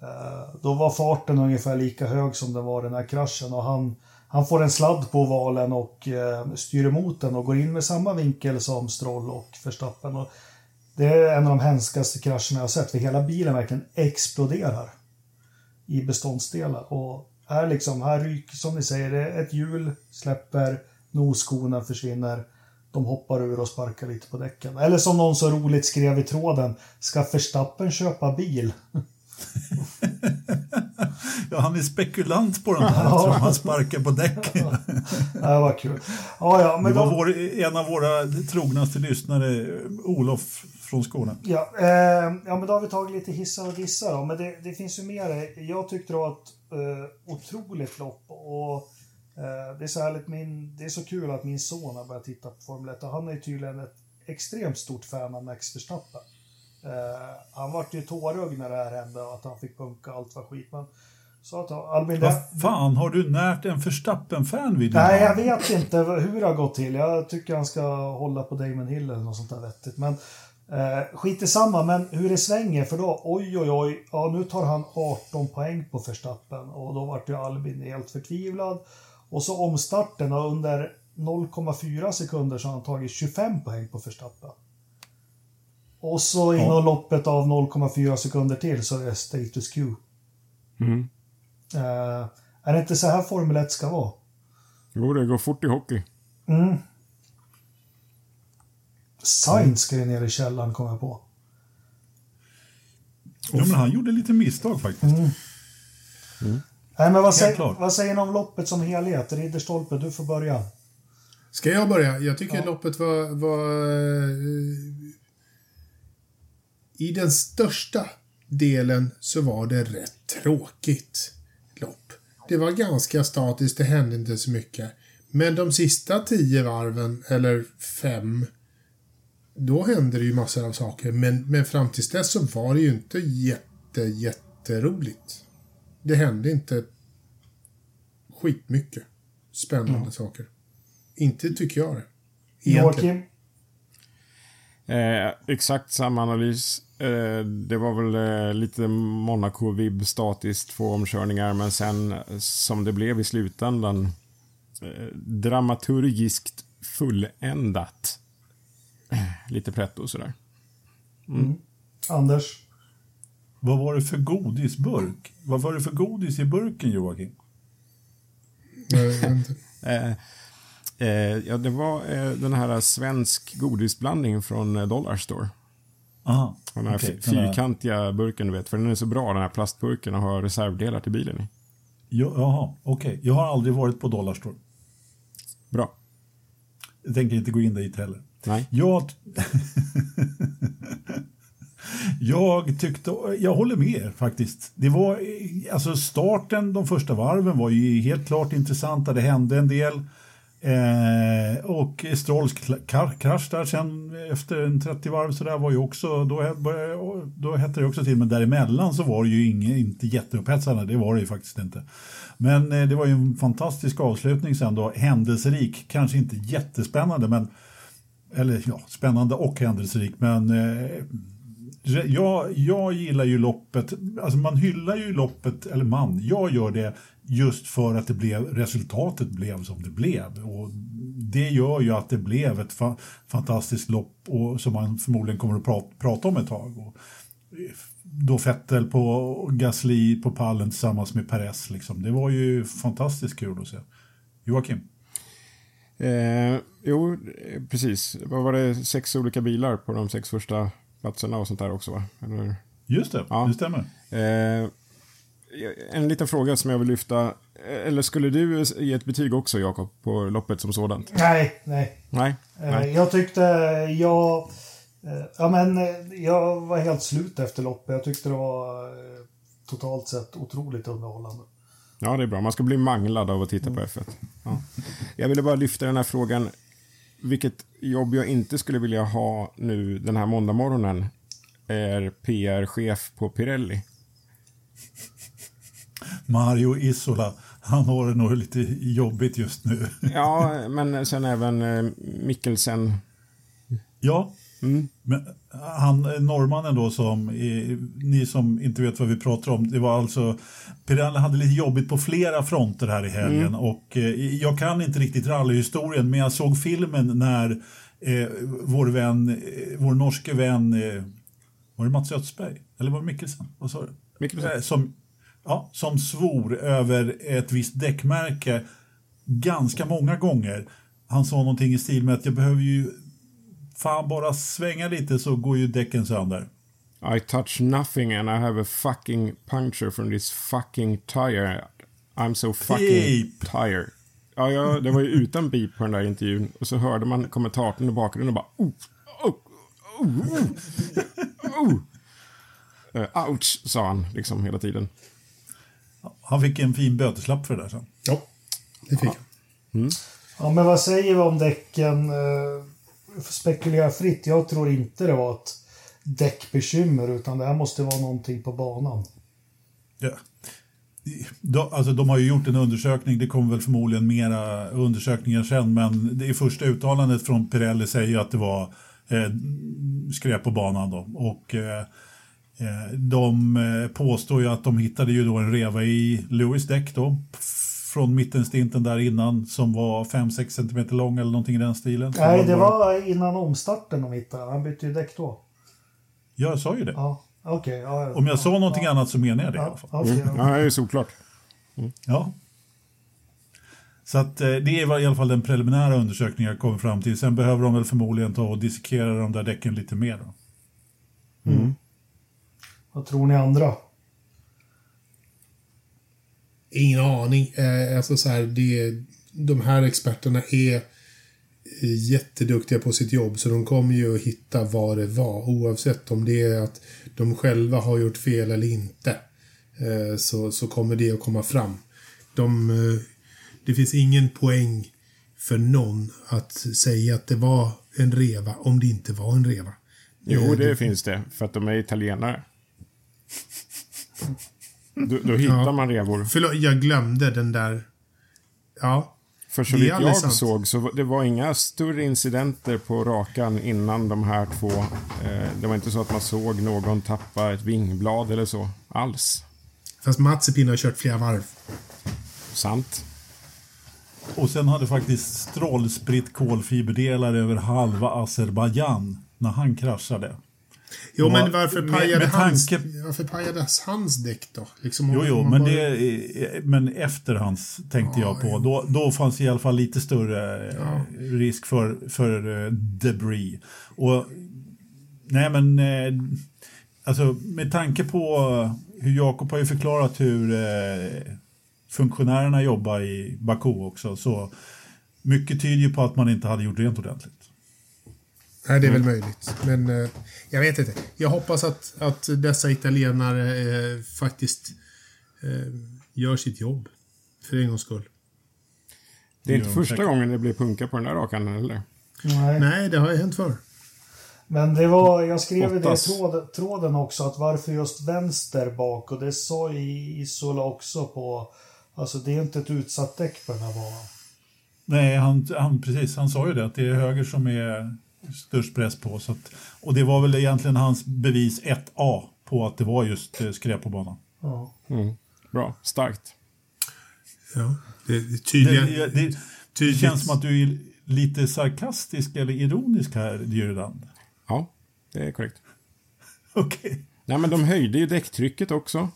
Eh, då var farten ungefär lika hög som den var den här kraschen och han, han får en sladd på ovalen och styr emot den och går in med samma vinkel som Stroll och Verstappen. Och det är en av de hemskaste krascherna jag har sett, för hela bilen verkligen exploderar i beståndsdelar. Och här liksom, här ryker, som ni säger, det ett hjul släpper, nosskorna försvinner, de hoppar ur och sparkar lite på däcken. Eller som någon så roligt skrev i tråden, ska Verstappen köpa bil? Ja, han är spekulant på den här. Ja. Han sparkar på däcken. Det var kul. Ja, ja, men Det var de, vår, en av våra trognaste lyssnare, Olof från Skåne. ja, eh, ja, men då har vi tagit lite hissar och dissar då. Men det, det finns ju mer. Jag tyckte det var ett eh, otroligt lopp. Och eh, det är så härligt, min, det är så kul att min son har börjat titta på Formel 1 och han är tydligen ett extremt stort fan av Max Verstappen. Eh, han vart ju tårögd när det här hände och att han fick punka allt var skit. Men så att Albin, Vad fan, har du närt en Verstappen-fan vid Nej, jag vet inte hur det har gått till. Jag tycker han ska hålla på Damon Hill eller något sånt där vettigt. Men eh, skit i samma, men hur det svänger för då, oj oj oj, ja nu tar han 18 poäng på Verstappen och då vart ju Albin helt förtvivlad. Och så omstarten och under 0,4 sekunder så har han tagit 25 poäng på Verstappen. Och så inom Ja. loppet av 0,4 sekunder till så är det status quo. Mm. Eh, är det inte så här Formel 1 ska vara? Jo, det går fort i hockey. Mm. Sainz ska ju ner i källaren, kom jag på. Ja, men han gjorde lite misstag faktiskt. Nej, men vad, säger, vad säger ni om loppet som helhet? Ridderstolpe, du får börja. Ska jag börja? Jag tycker Ja. loppet var... var eh, I den största delen så var det rätt tråkigt lopp. Det var ganska statiskt, det hände inte så mycket. Men de sista tio varven, eller fem, då hände det ju massor av saker. Men, men fram tills dess så var det ju inte jätte, jätteroligt. Det hände inte skitmycket spännande saker. Inte tycker jag det. Joakim? Eh, exakt samma analys. Eh, det var väl eh, lite Monaco-vibb statiskt, två omkörningar, men sen som det blev i slutändan eh, dramaturgiskt fulländat. Lite pretto sådär. Anders? Vad var det för godisburk? Vad var det för godis i burken, Joakim? Inte. Eh, eh, ja, det var eh, den här svensk godisblandning från eh, Dollar Store. Aha, Den här okej, f- den här- fyrkantiga burken, du vet. För den är så bra, den här plastburken, och har reservdelar till bilen i. Ja, Jaha, okej. Jag har aldrig varit på Dollarstore. Bra. Jag tänker inte gå in dit heller. Nej. Jag, jag tyckte, jag håller med er faktiskt. Det var, alltså starten, de första varven var ju helt klart intressanta. Det hände en del. Eh, och Strolls krasch där sen efter en 30 varv så där var ju också, då, började- då hette det också till, men däremellan så var det ju inget, inte jätteupphetsande, det var det ju faktiskt inte. Men eh, det var ju en fantastisk avslutning sen då, händelserik, kanske inte jättespännande, men eller ja, spännande och händelserik, men eh, jag, jag gillar ju loppet, alltså man hyllar ju loppet, eller man, jag gör det just för att det blev, resultatet blev som det blev. Och det gör ju att det blev ett fa fantastiskt lopp och, som man förmodligen kommer att prata, prata om ett tag. Och, eh, då Fettel på Gasly på pallen tillsammans med Perez. Liksom. Det var ju fantastiskt kul att se. Joakim? Eh, jo, eh, precis. Vad var det? Sex olika bilar på de sex första platserna och sånt där också, va? Eller? Just det, Ja. det stämmer. Eh, en liten fråga som jag vill lyfta. Eh, Eller skulle du ge ett betyg också, Jakob, på loppet som sådant? Nej, nej. Nej? Eh, Nej. Jag tyckte jag... Ja, men jag var helt slut efter loppet. Jag tyckte det var totalt sett otroligt underhållande. Ja, det är bra. Man ska bli manglad av att titta på F1. Ja. Jag ville bara lyfta den här frågan. Vilket jobb jag inte skulle vilja ha nu den här måndagmorgonen är PR-chef på Pirelli. Mario Isola, han har det nog lite jobbigt just nu. Ja, men sen även eh, Mikkelsen. Ja, Mm. men han norrmannen då som, är, ni som inte vet vad vi pratar om, det var alltså Pirelli hade lite jobbigt på flera fronter här i helgen och eh, jag kan inte riktigt rallyhistorien men jag såg filmen när eh, vår vän, eh, vår norske vän, eh, var det Mats Ötsberg? Eller var det Mikkelsen? Vad sa du? Mikkelsen. Eh, Som, ja, som svor över ett visst däckmärke ganska många gånger. Han sa någonting i stil med att jag behöver ju fan bara svänga lite så går ju däcken sönder. I touch nothing and I have a fucking puncture from this fucking tire. I'm so fucking Beep. tired. Ja, ja, det var ju utan beep på den där intervjun. Och så hörde man kommentatorn i bakgrunden och bara oh, oh, oh, oh, oh. Eh, ouch, sa han liksom hela tiden. Han fick en fin böteslapp för det där sen. Ja, det fick han. Ja, men vad säger vi om däcken? Spekulera fritt. Jag tror inte det var ett däckbekymmer utan det här måste vara någonting på banan. Ja. De, alltså, de har ju gjort en undersökning, det kommer väl förmodligen mera undersökningar sen, men det första uttalandet från Pirelli säger ju att det var eh, skräp på banan. Då. Och, eh, eh de eh, påstår ju att de hittade ju då en reva i Lewis däck då, från mittenstinten där innan som var 5-6 cm lång eller någonting i den stilen. Nej, det bara- var innan omstarten de hittade. Han bytte ju däck då. Ja, jag sa ju det. Ja, okej. ja, Om jag sa någonting ja, annat så menar jag det i alla Ja, fall. okej, Ja, ja. det är såklart. Ja. Så att, eh, det är i alla fall den preliminära undersökningen jag kommer fram till. Sen behöver de väl förmodligen ta och dissekera de där däcken lite mer. Då. Vad tror ni andra? Ingen aning. Eh, alltså så här, det, de här experterna är eh, jätteduktiga på sitt jobb så de kommer ju att hitta vad det var oavsett om det är att de själva har gjort fel eller inte. Eh, så, så kommer det att komma fram. De, eh, det finns ingen poäng för någon att säga att det var en reva om det inte var en reva. Jo, det finns det. För att de är italienare. Då, då hittar Ja. man revor. Förlåt, jag glömde den där. Ja. För så vitt jag sant. såg så det var inga större incidenter på rakan innan de här två. Eh, det var inte så att man såg någon tappa ett vingblad eller så alls. Fast Mazepin har kört flera varv. Sant. Och sen hade faktiskt Stroll spritt kolfiberdelar över halva Azerbajdzjan när han kraschade. Jo, Ja, men varför med- pajade, med hans, tanke- varför pajades hans däck då? Liksom om- Jo, jo, men, bara- det, men efter hans tänkte jag på. Då, då fanns det i alla fall lite större eh, risk för, för eh, debris. Och, nej, men eh, alltså, med tanke på hur Jakob har ju förklarat hur funktionärerna jobbar i Baku också, så mycket tyder ju på att man inte hade gjort rent ordentligt. Nej, det är väl Mm. möjligt. Men eh, jag vet inte. Jag hoppas att, att dessa italienare eh, faktiskt eh, gör sitt jobb. För en gångs skull. Det är inte Jo, första säkert. gången det blir punka på den där rakan eller? Nej. Nej, det har ju hänt förr. Men det var, jag skrev i det i Hoppas. tråden, också att varför just vänster bak och det sa i Isola också på, alltså det är inte ett utsatt däck på den här banan. Nej, han, han, precis, han sa ju det, att det är höger som är störst press på. Så att, och det var väl egentligen hans bevis 1A på att det var just eh, skräp på banan. Ja. Mm. Bra, starkt. Ja, det, är Det, tydligen... det, det, det tydligt. känns som att du är lite sarkastisk eller ironisk här, Djurland. Ja, det är korrekt. Okej. Nej, men de höjde ju däcktrycket också.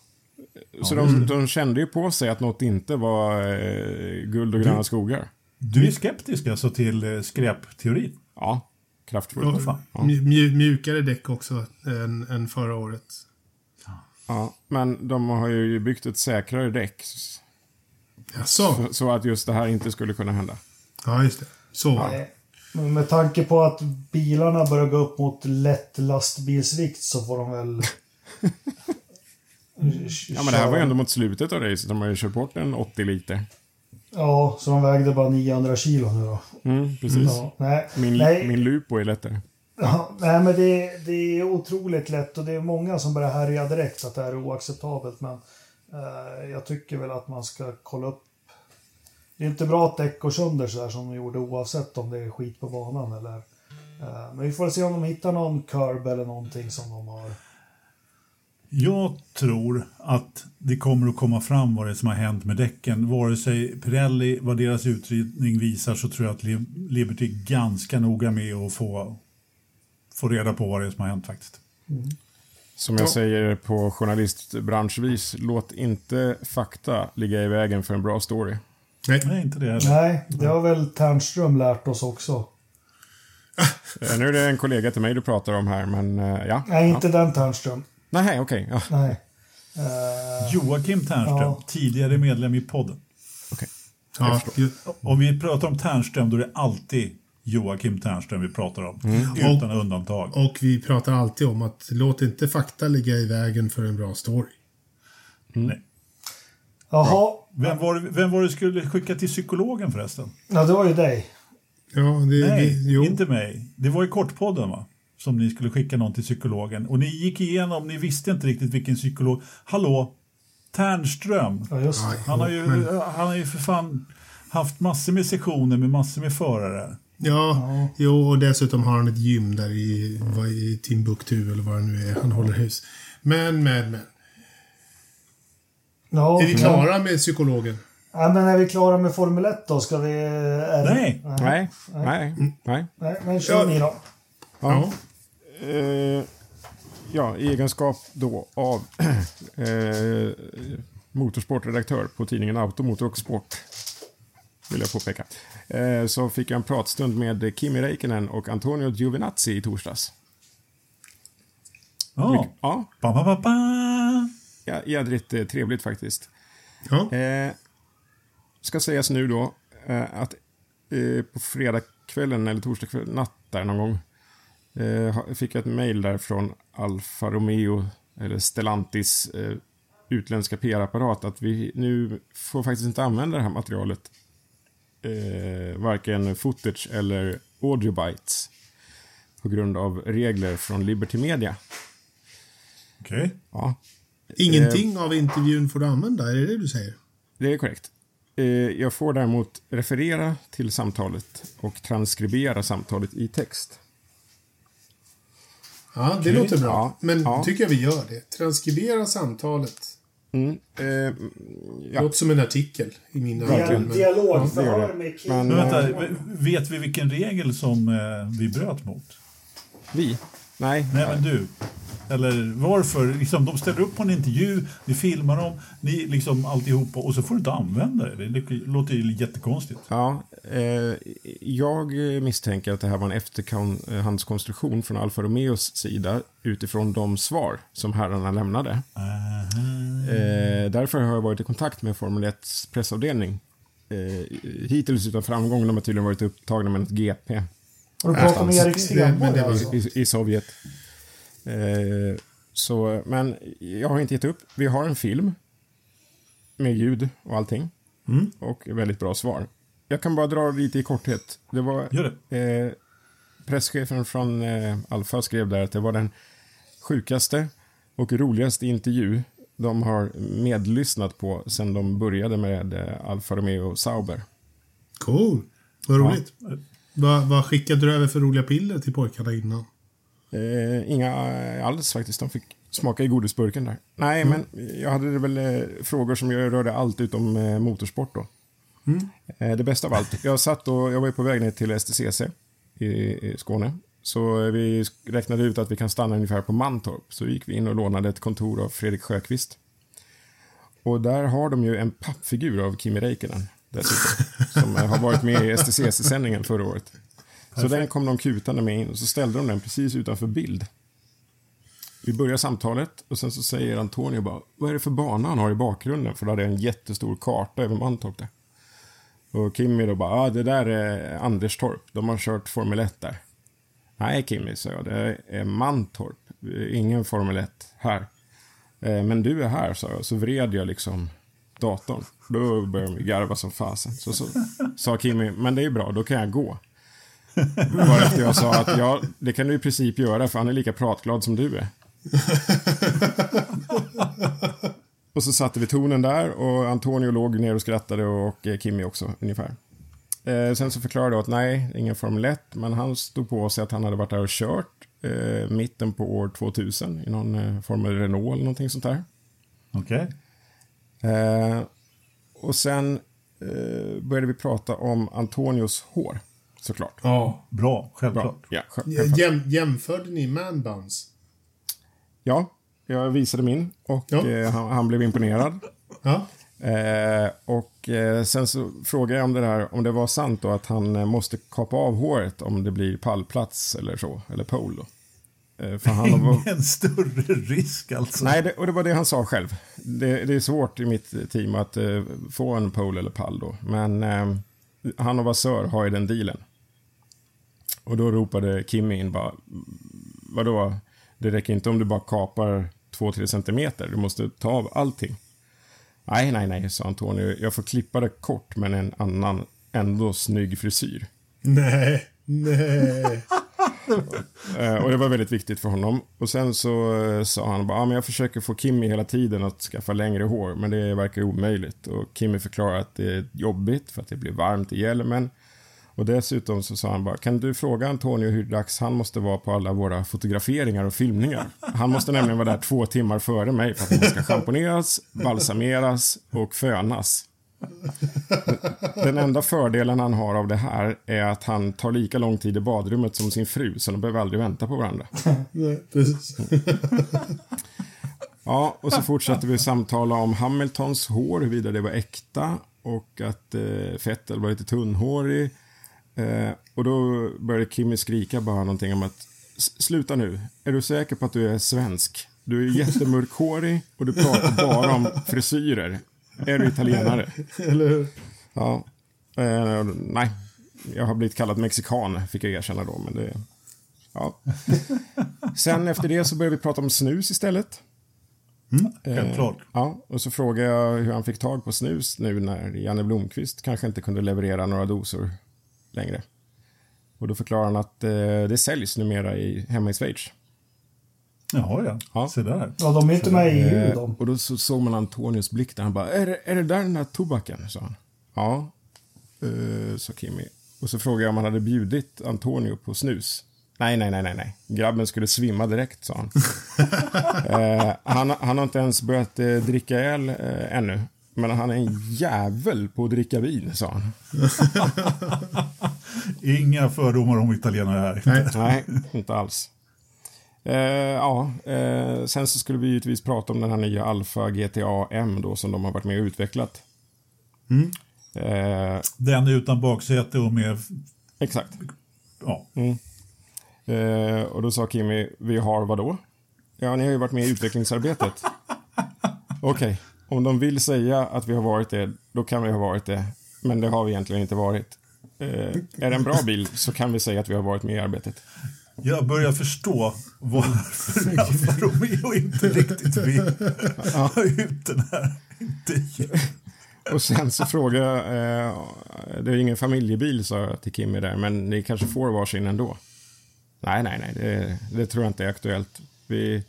Så de, de kände ju på sig att något inte var eh, guld och gröna skogar. Du är skeptisk alltså till eh, skräpteorin? Ja, fan. mju- mjukare däck också än, än förra året. Ja, men de har ju byggt ett säkrare däck. Jaså? Så, så att just det här inte skulle kunna hända. Ja, just det. Så var det. Nej. Men med tanke på att bilarna börjar gå upp mot lätt lastbilsvikt så får de väl Ja, men det här var ju ändå mot slutet av racet. De har ju kört bort en 80 liter. Ja, så de vägde bara 900 kilo nu då. Mm, precis. Ja, nej, Min, nej, min Lupo är lättare. ja, nej, men det, det är otroligt lätt och det är många som börjar härja direkt att det här är oacceptabelt. Men eh, jag tycker väl att man ska kolla upp. Det är inte bra att däck går sönder så här som de gjorde oavsett om det är skit på banan eller. Eh, men vi får se om de hittar någon curb eller någonting som de har. Jag tror att det kommer att komma fram vad det är som har hänt med däcken. Vare sig Pirelli, vad deras utredning visar, så tror jag att Li- Liberty är ganska noga med att få, få reda på vad det är som har hänt faktiskt. Som jag Ja. säger på journalistbranschvis, låt inte fakta ligga i vägen för en bra story. Nej. Nej, inte det heller. Nej, det har väl Ternström lärt oss också. Eh, Nu är det en kollega till mig du pratar om här, men eh, ja. Nej, ja. inte den Ternström. Nej, okej. Ja. Nej. Eh, Joakim Ternström, Ja. tidigare medlem i podden. Ja, ju- Om vi pratar om Ternström, då är det alltid Joakim Ternström vi pratar om. Utan undantag. och vi pratar alltid om att låt inte fakta ligga i vägen för en bra story. Nej. Jaha, Vem var, vem var det skulle skicka till psykologen förresten? ja, det var ju dig. Ja, det, Nej, det, jo. inte mig. Det var i Kortpodden va? Som ni skulle skicka någon till psykologen. Och ni gick igenom, ni visste inte riktigt vilken psykolog. Hallå, Ternström. Ja. Han har ju, Men- han har ju för fan haft massor med sessioner med massor med förare. Ja, jo, och dessutom har han ett gym där i, vad, i Timbuktu eller vad det nu är han håller hus. Men, men, men. Ja, Är vi klara med psykologen? Ja, men är vi klara med Formel 1 då? Ska vi... Är, Nej. Nej, nej, nej. Nej, men kör Ja. ni då. Ja. Eh, ja, i egenskap då av eh, motorsportredaktör på tidningen Automotor och Sport, vill jag påpeka, eh, så fick jag en pratstund med Kimi Räikkönen och Antonio Giovinazzi i torsdags. Ja. Ja, Ba, ba, ba, ba. ja jädrigt eh, trevligt faktiskt. Ja. Eh, ska sägas nu då eh, att eh, på fredagskvällen eller torsdagskväll, natt där någon gång, eh, ha- fick jag ett mejl där från Alfa Romeo, eller Stellantis eh, utländska PR-apparat, att vi nu får faktiskt inte använda det här materialet, eh, varken footage eller audio bytes, på grund av regler från Liberty Media. Okej. Ja, Ingenting av intervjun får du använda, är det det du säger? Det är korrekt. Eh, Jag får däremot referera till samtalet och transkribera samtalet i text. Ja, det låter bra. Ja, Men ja. tycker jag vi gör det. Transkribera samtalet. Mm. Eh, ja. Låter som en artikel i mina ögon, Dialogförhör Ja, med. Men, Men eh, vänta, v- vet vi vilken regel som eh, vi bröt mot? Vi? Nej. Nej, men du. Eller varför? Liksom, de ställer upp på en intervju, ni filmar dem, ni liksom alltihopa och så får du inte använda det. Det låter ju jättekonstigt. Ja, eh, jag misstänker att det här var en efterhandskonstruktion från Alfa Romeos sida utifrån de svar som herrarna lämnade. Eh, därför har jag varit i kontakt med Formel 1 pressavdelning. Eh, hittills utan framgång. De har tydligen varit upptagna med något GP. Har du pratat med Erik Stenborg alltså? i, i Sovjet. Eh, så, men jag har inte gett upp. Vi har en film med ljud och allting. Och väldigt bra svar. Jag kan bara dra lite i korthet. Det var Gör det. eh, presschefen från eh, Alfa skrev där att det var den sjukaste och roligaste intervju de har medlyssnat på sedan de började med eh, Alfa Romeo Sauber. Cool. Vad roligt. Vad, vad skickade du över för roliga piller till pojkarna innan? Eh, inga alls faktiskt. De fick smaka i godisburken där. Nej, men jag hade väl eh, frågor som jag rörde allt utom eh, motorsport då. Eh, det bästa av allt. Jag satt och jag var på väg ner till STCC i, i Skåne. Så eh, vi räknade ut att vi kan stanna ungefär på Mantorp. Så gick vi in och lånade ett kontor av Fredrik Sjöqvist. Och där har de ju en pappfigur av Kimi Räikkönen dessutom. som eh, har varit med i STCC-sändningen förra året. Så den kom de kutande med in och så ställde de den precis utanför bild. Vi börjar samtalet och sen så säger Antonio bara, vad är det för bana han har i bakgrunden? För då hade jag en jättestor karta över Mantorp där. Och Kimmy då bara, ah, det där är Anderstorp, de har kört Formel 1 där. Nej Kimmy, sa jag, det är Mantorp, ingen Formel 1 här. Eh, men du är här, sa jag. Så vred jag liksom datorn. Då började de garva som fasen. Så, så sa Kimmy, men det är bra, då kan jag gå. Varefter jag sa att ja, det kan du i princip göra för han är lika pratglad som du är. och så satte vi tonen där och Antonio låg ner och skrattade och eh, Kimmy också ungefär. Eh, sen så förklarade jag att nej, ingen Formel 1, men han stod på sig att han hade varit där och kört eh, mitten på år 2000 i någon eh, Formel Renault eller någonting sånt där. Okej. Eh, och sen eh, började vi prata om Antonios hår, såklart. Ja. Bra, självklart. Ja, själv- självklart. Jäm, jämförde ni man buns? ja, jag visade min och Ja. eh, han, han blev imponerad. Ja. Eh, och eh, sen så frågade jag om det där, om det var sant då att han eh, måste kapa av håret om det blir pallplats eller så, eller pole då. Eh, för han var, Ingen större risk alltså. nej, det, och det var det han sa själv. Det, det är svårt i mitt team att eh, få en pole eller pall då, men eh, han och Vasör har ju den dealen. Och då ropade Kimmy in bara, vadå, det räcker inte om du bara kapar 2-3 centimeter, du måste ta av allting. Nej, nej, nej, sa Antonio. Jag får klippa det kort men en annan, ändå snygg frisyr. Nej, nej. Eh, och det var väldigt viktigt för honom. Och sen så eh, sa han bara, ah, men jag försöker få Kimmy hela tiden att skaffa längre hår, men det verkar omöjligt. Och Kimmy förklarar att det är jobbigt för att det blir varmt i hjälmen. Och dessutom så sa han bara, kan du fråga Antonio hur dags han måste vara på alla våra fotograferingar och filmningar? Han måste nämligen vara där två timmar före mig för att det ska schamponeras, balsameras och fönas. Den enda fördelen han har av det här är att han tar lika lång tid i badrummet som sin fru, så de behöver aldrig vänta på varandra. nej precis. Ja, och så fortsätter vi samtala om Hamiltons hår, huruvida det var äkta och att eh, Vettel var lite tunnhårig. Eh, och då började Kimmy skrika bara någonting om att "S- sluta nu, är du säker på att du är svensk? Du är jättemörkhårig och du pratar bara om frisyrer. Är du italienare? Eller hur? Ja. Eh, nej, jag har blivit kallad mexikan, fick jag erkänna då. Men det, ja. Sen efter det så började vi prata om snus istället. Eh, Självklart. Ja, och så frågade jag hur han fick tag på snus nu när Janne Blomqvist kanske inte kunde leverera några dosor längre. Och då förklarade han att eh, det säljs numera i, hemma i Schweiz. Jaha, ja. Ja. Se där. Ja, de är inte med i EU Eh, de. och då så såg man Antonius blick där. Han bara, är är det där den där tobaken? sa han. Ja, eh, sa Kimmy. Och så frågade jag om han hade bjudit Antonio på snus. Nej, nej, nej, nej, nej. Grabben skulle svimma direkt, sa han. eh, han, han har inte ens börjat eh, dricka öl eh, ännu. Men han är en jävel på att dricka vin, sa han. Inga fördomar om italienare här. Nej. Nej, inte alls. Eh, ja, eh, sen så skulle vi givetvis prata om den här nya Alfa GTA M då som de har varit med och utvecklat. Eh, Den utan baksäte och med... exakt. Ja. Eh, och då sa Kimmy, vi har vad då? Ja, ni har ju varit med i utvecklingsarbetet. Okej, om de vill säga att vi har varit det, då kan vi ha varit det. Men det har vi egentligen inte varit. Eh, är det en bra bil så kan vi säga att vi har varit med i arbetet. Jag börjar förstå varför Alfa Romeo inte riktigt vill ha ut den här intervjun. Och sen så frågade jag, eh, det är ingen familjebil sa jag till Kimmy där, men ni kanske får varsin ändå? Nej, nej, nej, det, det tror jag inte är aktuellt. Vi,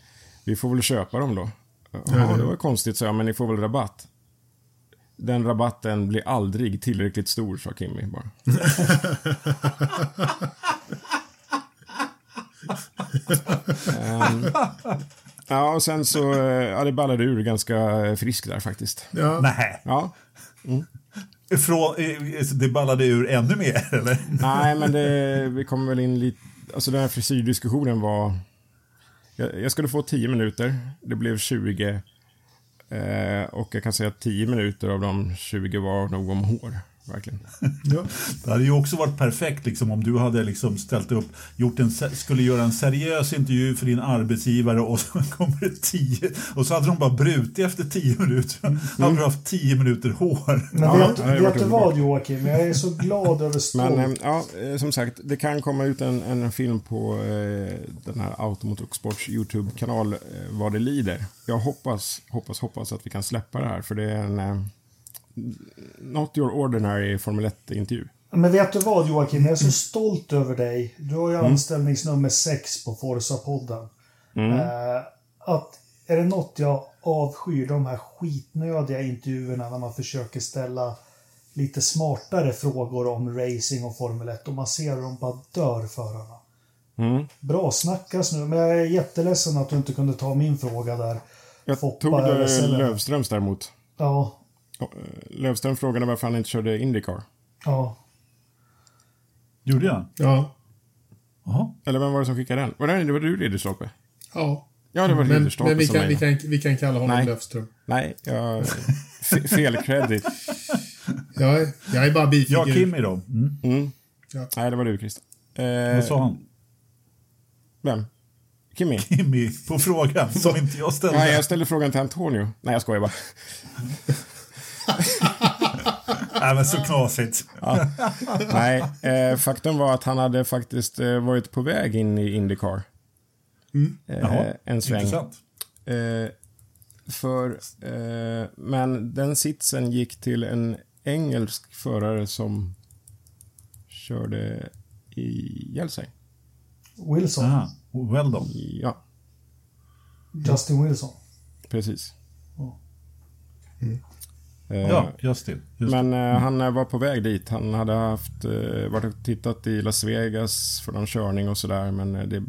vi får väl köpa dem då. Ja, det var konstigt, sa jag, men ni får väl rabatt. Den rabatten blir aldrig tillräckligt stor, sa Kimmy bara. Ehm, ja, och sen så, eh, ja, det ballade ur ganska eh, friskt där faktiskt. Ja. Nej. Ja, Från, eh, det ballade ur ännu mer, eller? Nej, men det, vi kommer väl in lite... Alltså den här frisyrdiskussionen var... Jag, jag skulle få 10 minuter. Det blev 20. Eh, och jag kan säga att 10 minuter av de 20 var nog om hår verkligen. Ja. Det hade ju också varit perfekt liksom, om du hade liksom ställt upp, gjort en, skulle göra en seriös intervju för din arbetsgivare och så kommer det tio, och så hade de bara brutit efter tio minuter. hade du haft tio minuter hår. Men Ja, vet, det hade vet du vad Joakim? Jag är så glad över stolt. Men eh, ja, eh, som sagt, det kan komma ut en, en film på eh, den här Automotorsports YouTube-kanal eh, vad det lider. Jag hoppas, hoppas, hoppas att vi kan släppa det här för det är en eh, Not your ordinary Formel 1-intervju. Men vet du vad Joakim? Jag är så stolt över dig. Du har ju anställningsnummer 6 på Forza-podden. Eh, att är det något jag avskyr, de här skitnödiga intervjuerna när man försöker ställa lite smartare frågor om racing och Formel 1 och man ser hur de bara dör förarna. Mm. Bra snackas nu, men jag är jätteledsen att du inte kunde ta min fråga där. Jag Foppa tog det Selena. Lövströms däremot. Ja, Lövström frågade varför han inte körde Indycar. ja. Gjorde jag? Ja. Jaha. Eller vem var det som skickade den? Var det, det var du, Ridderstolpe? Ja. Ja, det var Men, Ridderstolpe men vi, som kan, vi, kan, vi kan kalla honom Nej. Löfström. Nej, jag... Fel credit. Jag, är- jag är bara bifigur. Ja, Kimmy då? Mm. Mm. Ja. Nej, det var du, Christer. Vad Eh, sa han? vem? Kimmy? Kimmy på frågan som inte jag ställde. Nej, jag ställde frågan till Antonio. Nej, jag skojar bara. Nej, men så knasigt. Nej, eh, faktum var att han hade faktiskt eh, varit på väg in i Indycar. Eh, Jaha, en sväng. Intressant. Eh, för, eh, men den sitsen gick till en engelsk förare som körde i Hjälsing. Wilson. Aha, well done. Ja, Justin Wilson. precis. Ja. Eh, Ja, just det. Just det. Men eh, han eh, var på väg dit. Han hade haft, varit och tittat i Las Vegas för någon körning och sådär, men det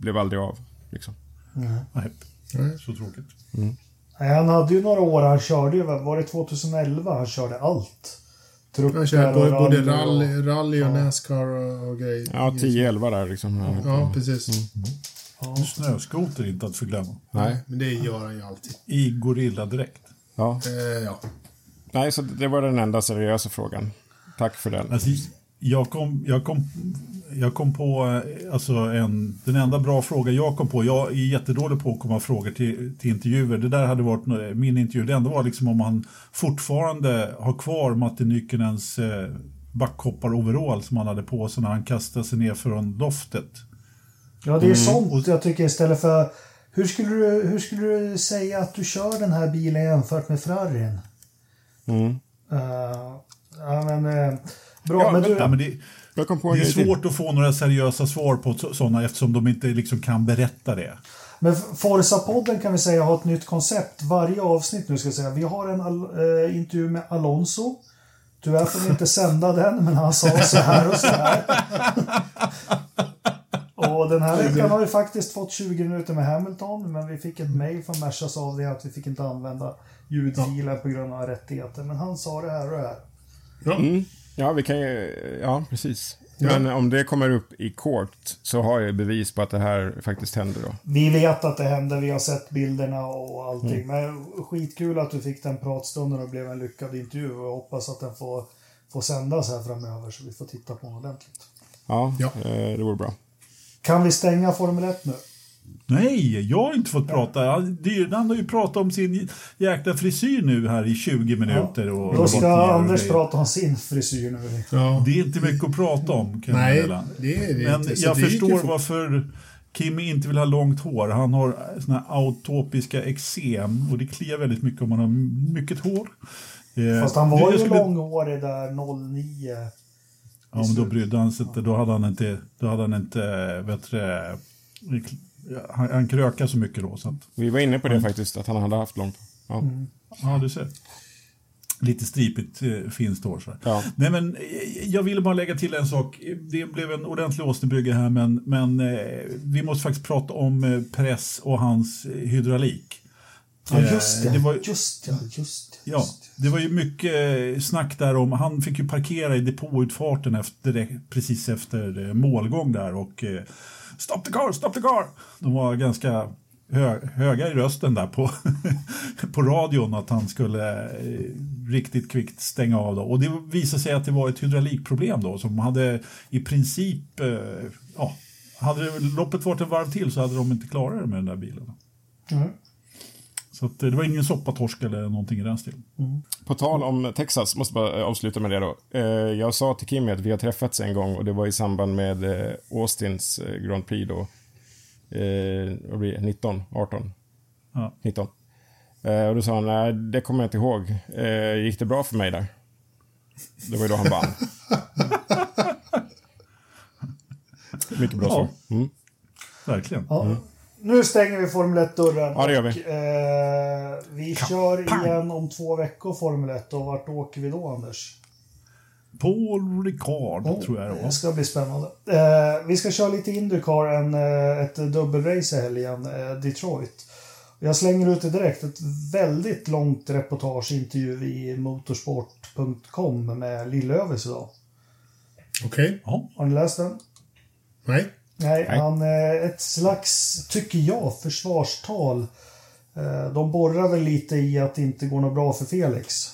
blev aldrig av. Liksom. Nej, Nej. så tråkigt. Nej, han hade ju några år, han körde ju, var det 2011 han körde allt? Han kör både, både och- rally, rally och Ja. Nascar och, grejer. Ja, 10-11 där liksom. Ja, precis. Ja. Snöskoter inte att förglömma. Nej. Men det gör han ju alltid. I gorilladräkt. Ja. Eh, ja. Nej, så det var den enda seriösa frågan. Tack för den. Alltså, jag, kom, jag, kom, jag kom på eh, alltså en, den enda bra fråga jag kom på. Jag är jättedålig på att komma frågor till, till intervjuer. Det där hade varit nå- min intervju. Det enda var liksom om han fortfarande har kvar Matti Nykänens eh, backhoppar-overall som han hade på sig när han kastade sig ner från loftet. Ja, det är sånt jag tycker istället för... Hur skulle, du, hur skulle du säga att du kör den här bilen jämfört med Ferrarin? Mm. Uh, ja, men... eh, bra, Ja, men men- du... Ja, men det, Jag kom på en det är grej till. svårt att få några seriösa svar på sådana eftersom de inte liksom kan berätta det. Men Forza-podden kan vi säga har ett nytt koncept. Varje avsnitt nu ska jag säga. Vi har en eh, intervju med Alonso. Tyvärr får vi inte sända den, men han sa så här och så här. och den här veckan har vi faktiskt fått 20 minuter med Hamilton, men vi fick ett mail från Mercas av det att vi fick inte använda ljudfilen på grund av rättigheter. Men han sa det här och det här. Ja. Mm. Ja, vi kan ju... Ja, precis. Ja. Men om det kommer upp i court så har jag bevis på att det här faktiskt händer då. Vi vet att det hände, vi har sett bilderna och allting. Men skitkul att du fick den pratstunden och blev en lyckad intervju. Och jag hoppas att den får, får sändas här framöver så vi får titta på den ordentligt. Ja, Ja. eh, det vore bra. Kan vi stänga Formel 1 nu? Nej, jag har inte fått prata. Han- det- Han har ju pratat om sin jäkla frisyr nu här i 20 minuter. Och, Då ska Anders prata om sin frisyr nu. Ja. Det är inte mycket att prata om kan Nej, det är det Men inte. Jag förstår fort. varför Kimi inte vill ha långt hår. Han har såna här autopiska eksem och det kliar väldigt mycket om man har mycket hår. Eh, Fast han var ju skulle- långhårig där 09. Ja, men då brydde han sig inte. Då hade han inte, då hade han inte, vet du, det, han, han krökade så mycket då. Så att, Vi var inne på det faktiskt, att han hade haft långt. Ja. ja, du ser. Lite stripigt eh, finns hår. Ja. Nej, men eh, jag ville bara lägga till en sak. Det blev en ordentlig åsnebrygga här, men, men eh, vi måste faktiskt prata om eh, press och hans eh, hydraulik. Ja, just det. det var- Just ja, just det. Ja, just det var ju mycket eh, snack där om, han fick ju parkera i depåutfarten efter, precis efter eh, målgång där och eh, Stop the car, stop the car! De var ganska hö, höga i rösten där på, på radion att han skulle riktigt kvickt stänga av. Då. Och det visade sig att det var ett hydraulikproblem då som hade i princip, ja, hade loppet varit ett varv till så hade de inte klarat det med den där bilen. Mm. Så att, eh, det var ingen soppatorsk eller någonting i den stilen. På tal om Texas, måste bara eh, avsluta med det då. Eh, Jag sa till Kimmy att vi har träffats en gång och det var i samband med Austins Grand Prix då. Vad blir det? 19, 18, Ja. 19. Eh, Och då sa han, nej det kommer jag inte ihåg. Gick det bra för mig där? Det var ju då han vann. Mycket bra Ja. svar. Mm. Verkligen. Ja. Nu stänger vi Formel 1-dörren. Ja, det gör vi. Och, eh, vi kör igen om två veckor Formel 1 och vart åker vi då Anders? Paul Ricard Oh, tror jag det Det ska bli spännande. Eh, vi ska köra lite Indycar, en, eh, ett dubbelrace i helgen, eh, Detroit. Jag slänger ut det direkt. Ett väldigt långt reportageintervju i motorsport.com med Lillövis idag. Okej? Ja. Har ni läst den? Nej? Nej, Nej. han eh, ett slags, tycker jag, försvarstal. Eh, de borrar väl lite i att det inte går något bra för Felix.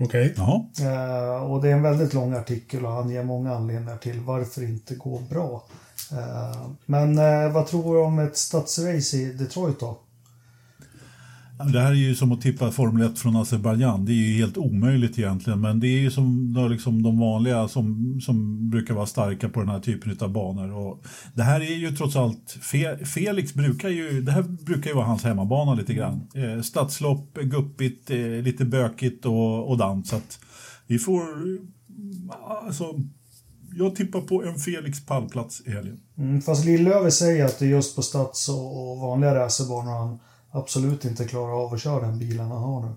Okej. Jaha. Eh, och det är en väldigt lång artikel och han ger många anledningar till varför det inte går bra. Eh, men eh, vad tror du om ett stadsrace i Detroit då? Det här är ju som att tippa Formel 1 från Azerbajdzjan. Det är ju helt omöjligt egentligen. Men det är ju som liksom de vanliga som, som brukar vara starka på den här typen av banor. Och det här är ju trots allt, Fe, Felix brukar ju, det här brukar ju vara hans hemmabana lite grann. Eh, stadslopp, guppigt, eh, lite bökigt och, och dans. Så att vi får, alltså, jag tippar på en Felix pallplats i helgen. Mm, fast Lillöver säger att det är just på stads och, och vanliga racerbanor han absolut inte klarar av att köra den bilen han har nu.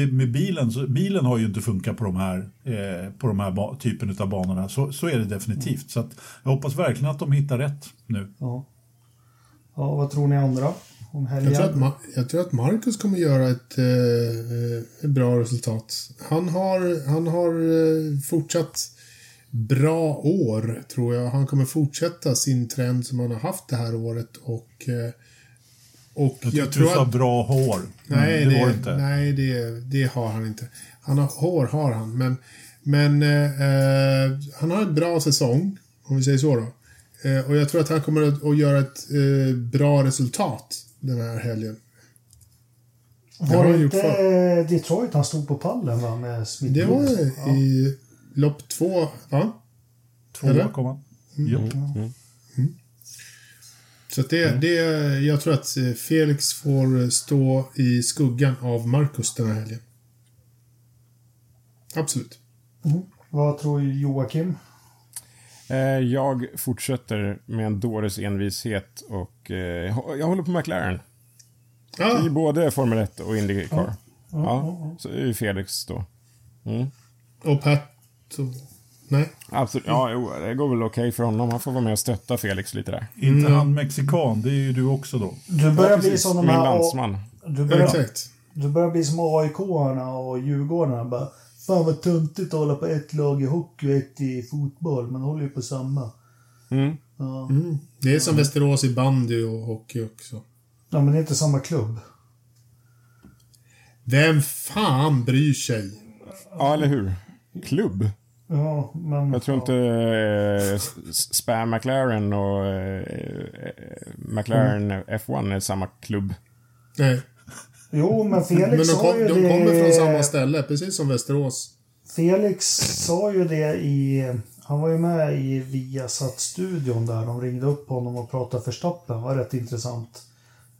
Äh, med- bilen, så, bilen har ju inte funkat på de här, eh, på de här typen av banorna. Så, så är det definitivt. Så att jag hoppas verkligen att de hittar rätt nu. Ja. Ja, vad tror ni andra? Om helgen? Jag tror, att Ma- jag tror att Marcus kommer göra ett, eh, eh, ett bra resultat. Han har, han har eh, fortsatt bra år, tror jag. Han kommer fortsätta sin trend som han har haft det här året och eh, och Jag, jag, tror du sa att... bra hår. Nej, Mm, det det, det inte. nej det, det har han inte. Han har, hår har han, men, men eh, eh, han har en bra säsong, om vi säger så då. Eh, och jag tror att han kommer att, att göra ett eh, bra resultat den här helgen. Det har Var han det gjort inte förr. Detroit han stod på pallen va? Med Smith Det var ja. i lopp två, va? Två Eller? komma. Mm. Ja. Så att det, det, jag tror att eh, Felix får stå i skuggan av Marcus den här helgen. Absolut. Mm. Vad tror Joakim? Eh, Jag fortsätter med en dåres envishet och eh, jag håller på McLaren. Ah, I både Formel 1 och Indycar. Ja, så är Felix då. Mm. och Pat... och- Nej. Absolut. Ja, jo, det går väl okej för honom. Han får vara med och stötta Felix lite där. Inte han mexikan, det är ju du också då. Du börjar Ja, bli som de Min här... landsman. Du börjar, Exakt. du börjar bli som AIK-arna och Djurgårdarna. Bara, Fan vad töntigt att hålla på ett lag i hockey och ett i fotboll. Man håller ju på samma. Mm. Ja. Mm. Det är som Västerås i bandy och hockey också. ja, men det är inte samma klubb. Vem fan bryr sig? Ja, eller hur? Klubb? Ja, men... Jag tror inte eh, Spam McLaren och eh, eh, McLaren F1 är samma klubb. Nej. Jo, men Felix Men de, sa kom, ju de det... kommer från samma ställe, precis som Västerås. Felix sa ju det i... Han var ju med i Viasat-studion där. De ringde upp honom och pratade Verstappen. Det var rätt intressant.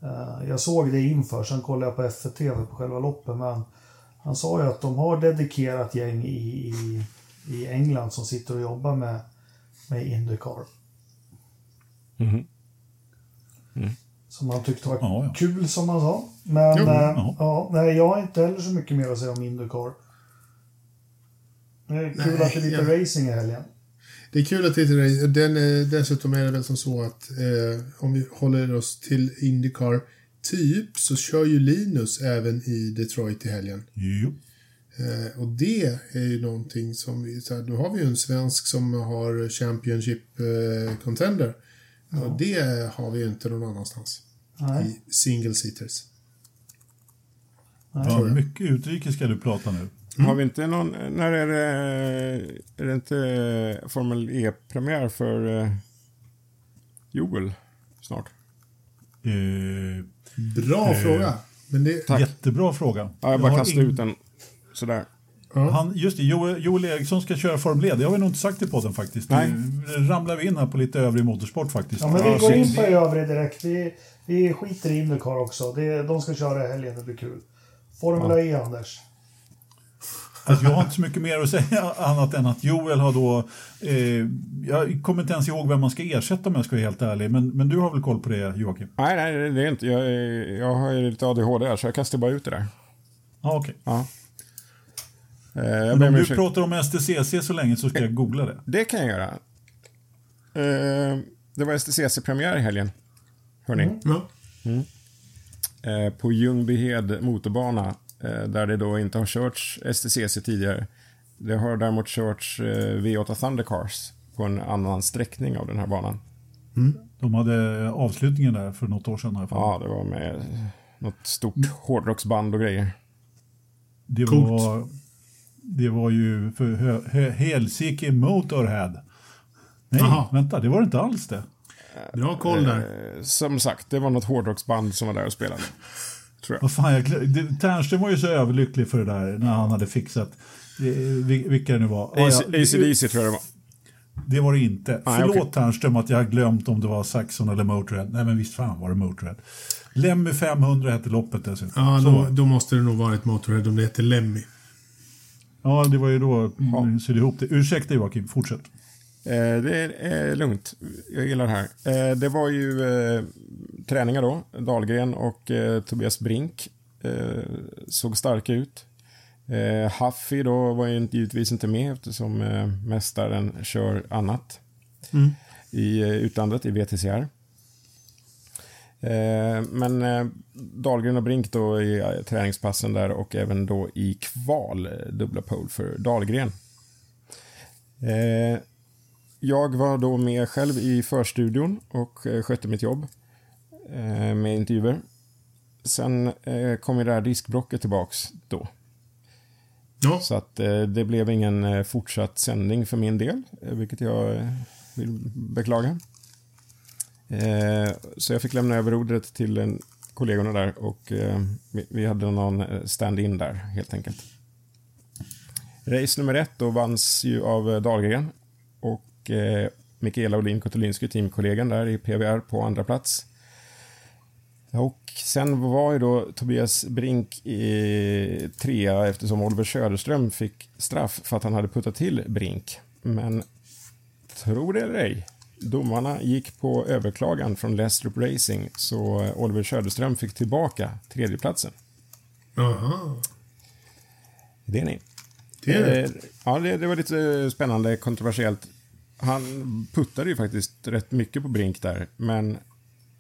Eh, Jag såg det inför, sen kollade jag på F1-TV på själva loppet. Men han sa ju att de har dedikerat gäng i, i, i England som sitter och jobbar med, med Indycar. Mhm. Som han tyckte var Ja, ja. kul som han sa. Men Jo, eh, ja. ja, nej, jag har inte heller så mycket mer att säga om Indycar. Det är kul Nej, att det är lite ja. racing i helgen. Det är kul att titta dig. Den, eh, dessutom är det väl som så att eh, om vi håller oss till Indycar typ så kör ju Linus även i Detroit i helgen. Jo. Eh, och det är ju någonting som vi, så här, då har vi ju en svensk som har Championship eh, Contender. Och det har vi ju inte någon annanstans. Nej. I single seaters. Ja, mycket utrikes ska du prata nu. Har vi inte någon, när är det, är det inte Formel E-premiär för eh, Joel snart? Eh, Bra fråga. Men det, Tack. jättebra fråga. Ja, jag Jag bara har kastar ing- ut den sådär. Han, just det, Joel, Joel Eriksson ska köra Formel E. Det har vi nog inte sagt i podden faktiskt. Nej. Nu ramlar vi in här på lite övrig motorsport faktiskt. Ja, men vi Ja, går in på övrig direkt. Vi, vi skiter i Indycar också. Det, de ska köra i helgen, det blir kul. Formula E, Anders. Alltså, jag har inte så mycket mer att säga annat än att Joel har då... Eh, jag kommer inte ens ihåg vem man ska ersätta om jag ska vara helt ärlig. Men, men du har väl koll på det Joakim? Nej, nej, det är inte. Jag, jag har ju lite ADHD här, så jag kastar bara ut det där. Ja, okej. Ja. Jag Men ber om du pratar om STCC så länge så ska jag googla det. Det kan jag göra. Eh, det var STCC-premiär i helgen. Hörni. ja. Eh, på Ljungbyhed motorbana. Eh, där det då inte har körts STCC tidigare. Det har däremot körts eh, V8 Thundercars på en annan sträckning av den här banan. De hade avslutningen där för något år sedan. Ja, det var med något stort hårdrocksband och grejer. Det Coolt. Det var ju för Hö- Hö- Helsike Motorhead. Nej, Jaha. vänta, det var det inte alls det. Bra koll där. Eh, som sagt, det var något hårdrocksband som var där och spelade. Tror jag. Fan, jag, Ternström var ju så överlycklig för det där när han hade fixat eh, vil- vilka det nu var. AC- ja, AC/DC tror jag det var. Det var det inte. Nej, Förlåt okej. Ternström att jag har glömt om det var Saxon eller Motörhead. Nej men visst fan var det Motörhead. Lemmy 500 hette loppet dessutom. Ja, då, då måste det nog varit Motorhead om det heter Lemmy. Ja, det var ju då mm, sydde ihop det. Ursäkta Joakim, fortsätt. Eh, det är, är lugnt. Jag gillar det här. Eh, det var ju eh, träningar då. Dahlgren och eh, Tobias Brink eh, såg starka ut. Eh, Huffy då var ju inte- givetvis inte med eftersom eh, mästaren kör annat i eh, utlandet i VTCR. Eh, men eh, Dahlgren och Brink då i eh, träningspassen där och även då i kval, dubbla pole för Dahlgren. Jag var då med själv i förstudion och skötte mitt jobb med intervjuer. Sen kom ju det här diskbrocket tillbaks då. Ja, Så att det blev ingen fortsatt sändning för min del, vilket jag vill beklaga. Eh, så jag fick lämna över ordet till en, kollegorna där och eh, vi, vi hade någon eh, stand-in där helt enkelt. Race nummer ett då vanns ju av eh, Dahlgren och eh, Mikaela Olin Kotulinski, teamkollegan där i PVR på andra plats. Och sen var ju då Tobias Brink i trea eftersom Oliver Söderström fick straff för att han hade puttat till Brink. Men tro det eller ej, domarna gick på överklagan från Lestrup Racing så Oliver Söderström fick tillbaka tredjeplatsen. Aha. Det är ni. Det är det. Eh, Ja, det, det var lite spännande, kontroversiellt. Han puttade ju faktiskt rätt mycket på Brink där, men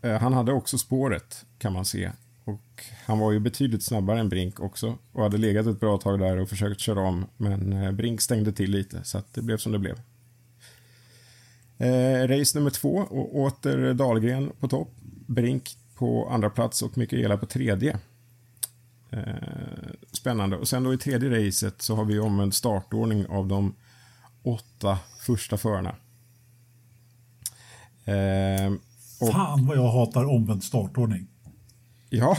eh, han hade också spåret, kan man se. Och han var ju betydligt snabbare än Brink också och hade legat ett bra tag där och försökt köra om, men eh, Brink stängde till lite, så att det blev som det blev. Eh, race nummer två, och åter Dahlgren på topp, Brink på andra plats och Mikaela på tredje. Eh, spännande. Och sen då i tredje racet så har vi omvänd startordning av de åtta första förarna. Eh, och Fan vad jag hatar omvänd startordning. ja,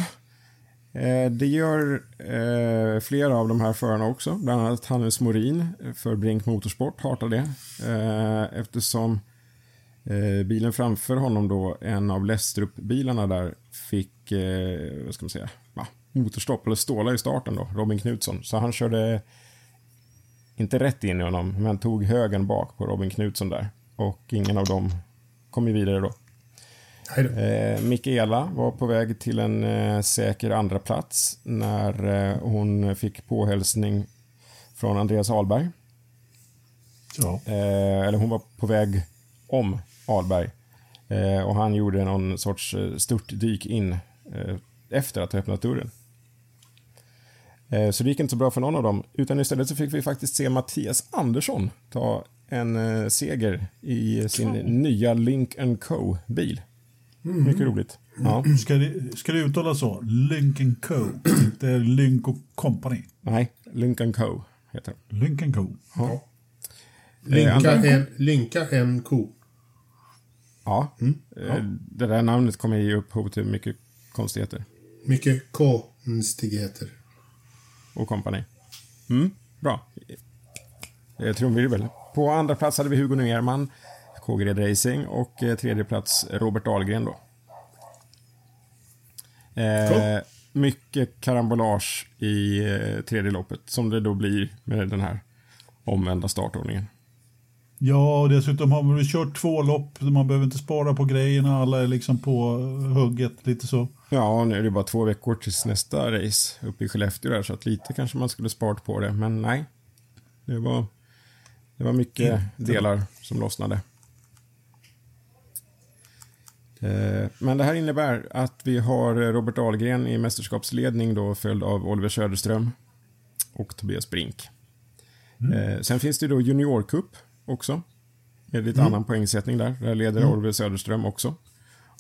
Eh, det gör eh, flera av de här förarna också. Bland annat Hannes Morin för Brink Motorsport hatar det. Eh, eftersom bilen framför honom då, en av Lestrup-bilarna där, fick, vad ska man säga, motorstopp eller stålar i starten då, Robin Knutsson. Så han körde inte rätt in i honom, men tog högen bak på Robin Knutsson där. Och ingen av dem kom ju vidare då. Eh, Mikaela var på väg till en eh, säker andra plats när eh, hon fick påhälsning från Andreas Ahlberg. Ja. Eh, eller hon var på väg om Ahlberg. Eh, och han gjorde någon sorts eh, störtdyk in eh, efter att ha öppnat dörren. Eh, så det gick inte så bra för någon av dem. Utan istället så fick vi faktiskt se Mattias Andersson ta en eh, seger i sin nya Link Co-bil. Mycket roligt. Ja. Ska det, ska det uttalas så? Lincoln Co. Inte Lynk Company. Nej, Link Co heter det. Lincoln Co. Ja. Lynka, andra- en, lynka en ko. Ja. Eh, Det där namnet kommer ge upphov till mycket konstigheter. Mycket konstigheter. och company. Mm, bra. Eh, Trumvirvel. På andra plats hade vi Hugo Nerman, KGred Racing och eh, tredje plats Robert Dahlgren då. Eh, Cool. Mycket karambolage i eh, tredje loppet som det då blir med den här omvända startordningen. Ja, och dessutom har man väl kört två lopp. Man behöver inte spara på grejerna. Alla är liksom på hugget lite så. Ja, nu är det bara två veckor tills nästa race uppe i Skellefteå där, så att lite kanske man skulle sparat på det, men nej. Det var, det var mycket delar som lossnade. Eh, Men det här innebär att vi har Robert Ahlgren i mästerskapsledning då följd av Oliver Söderström och Tobias Brink. Eh, Sen finns det då juniorcup också. Med lite annan poängsättning där. Där leder Oliver Söderström också.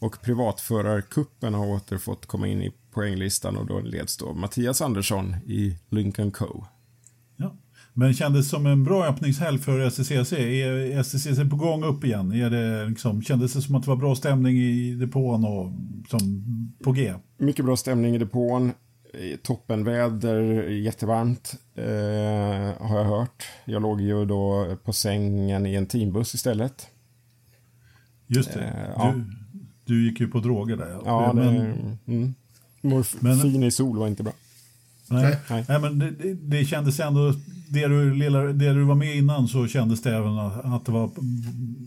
Och privatförarkuppen har åter fått komma in i poänglistan och då leds då Mattias Andersson i Lincoln Co. Men kändes som en bra öppningshelg för STCC. Är STCC på gång upp igen? Är det liksom, kändes det som att det var bra stämning i depån och som på G? Mycket bra stämning i depån. Toppenväder, jättevarmt eh, har jag hört. Jag låg ju då på sängen i en teambuss istället. Just det. Eh, ja. du, du gick ju på droger där. Ja, men, det, mm. Morfin i sol var inte bra. Nej, Nej. nej. men det, det, det kändes ändå, det du, lilla, det du var med innan så kändes det även att, det, var,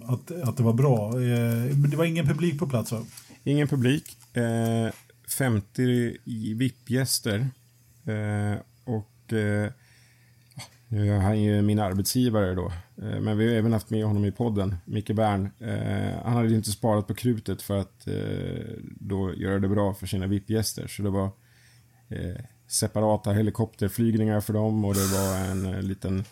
att, att det var bra. Eh, men det var ingen publik på plats va? Ingen publik. Eh, 50 i VIP-gäster. Eh, och eh, nu är han ju min arbetsgivare då. Eh, men vi har även haft med honom i podden, Micke Bern. Eh, han hade ju inte sparat på krutet för att eh, då göra det bra för sina VIP-gäster. Så det var eh, separata helikopterflygningar för dem och det var en eh, liten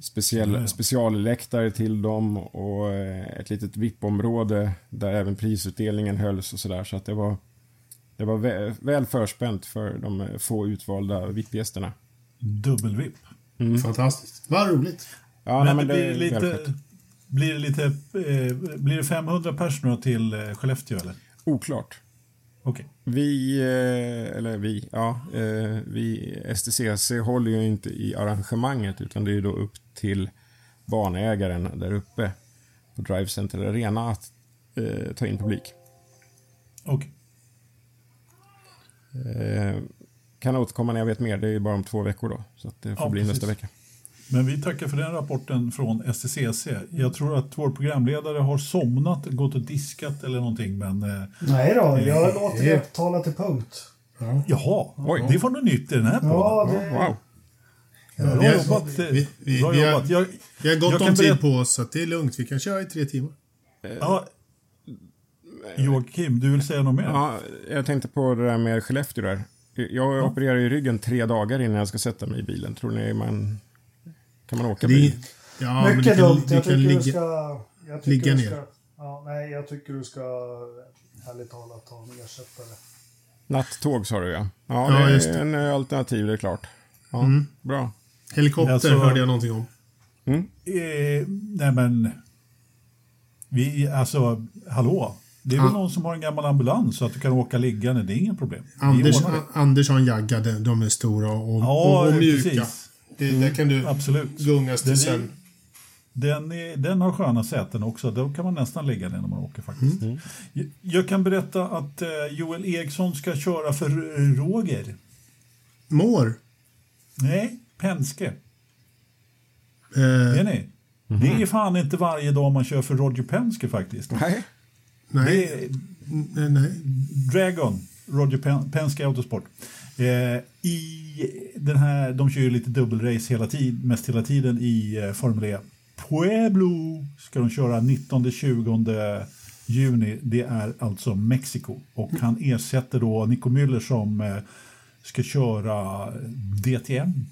speciell, specialläktare till dem och eh, ett litet VIP-område där även prisutdelningen hölls och sådär. Så att det var, det var väl, väl förspänt för de eh, få utvalda VIP-gästerna. Dubbel-VIP. Fantastiskt. Vad roligt. Ja, men nej, det är blir lite, blir det lite, eh, blir det 500 personer till Skellefteå eller? Oklart. Okej. Vi, eh, eller vi, ja, eh, vi STCC håller ju inte i arrangemanget utan det är ju då upp till banägaren där uppe på Drive Center Arena att eh, ta in publik. Okej. Eh, kan återkomma när jag vet mer, det är bara om två veckor då. Så att det får Ja, bli precis. nästa vecka. Men vi tackar för den rapporten från STCC. Jag tror att vår programledare har somnat, gått och diskat eller någonting. Men eh, Nej då, jag låter det- tala till punkt. jaha, Oj. det var något nytt i den här podden. Ja, det, Wow. Bra jobbat. eh, vi- vi- Bra vi har- jobbat. Jag, Vi har gott om tid berätta- på oss så det är lugnt. Vi kan köra i tre timmar. ja, Joakim, du vill säga något mer? Ja, jag tänkte på det där med Skellefteå där. Jag opererar ju ryggen tre dagar innan jag ska sätta mig i bilen. Tror ni man... Kan man åka Det bil? ja, men mycket du kan, dumt. du Jag tycker ligga... du ska... Jag tycker ligga du ner. Ska, ja, nej, jag tycker du ska, ärligt talat, ta en ersättare. Nattåg sa du ja. Ja, Ja, det just är det. en eh, alternativ, det är klart. Ja, Bra. Helikopter Alltså- hörde jag någonting om. Eh, nej men, vi, alltså, hallå? Det är väl Ja. någon som har en gammal ambulans så att du kan åka liggande, det är inget problem. Anders, Anders har en jagga, de de är stora och, Ja, och, och mjuka. precis. Det, där kan du Absolut. gungas till Den, sen. är, den, är, den har sköna säten också. Då kan man nästan ligga ner när man åker faktiskt. Jag, jag kan berätta att eh, Joel Eriksson ska köra för Roger. Mår. Nej, Penske. Eh, Det är ni. Det är fan inte varje dag man kör för Roger Penske faktiskt. Nej. Det nej, är nej, nej. Dragon, Roger Pen Penske Autosport. Eh, I den här, de kör ju lite dubbelrace hela tid, mest hela tiden i eh, Formel E. Pueblo ska de köra 19-20 juni. Det är alltså Mexiko. Och han ersätter då Nico Müller som eh, ska köra DTM.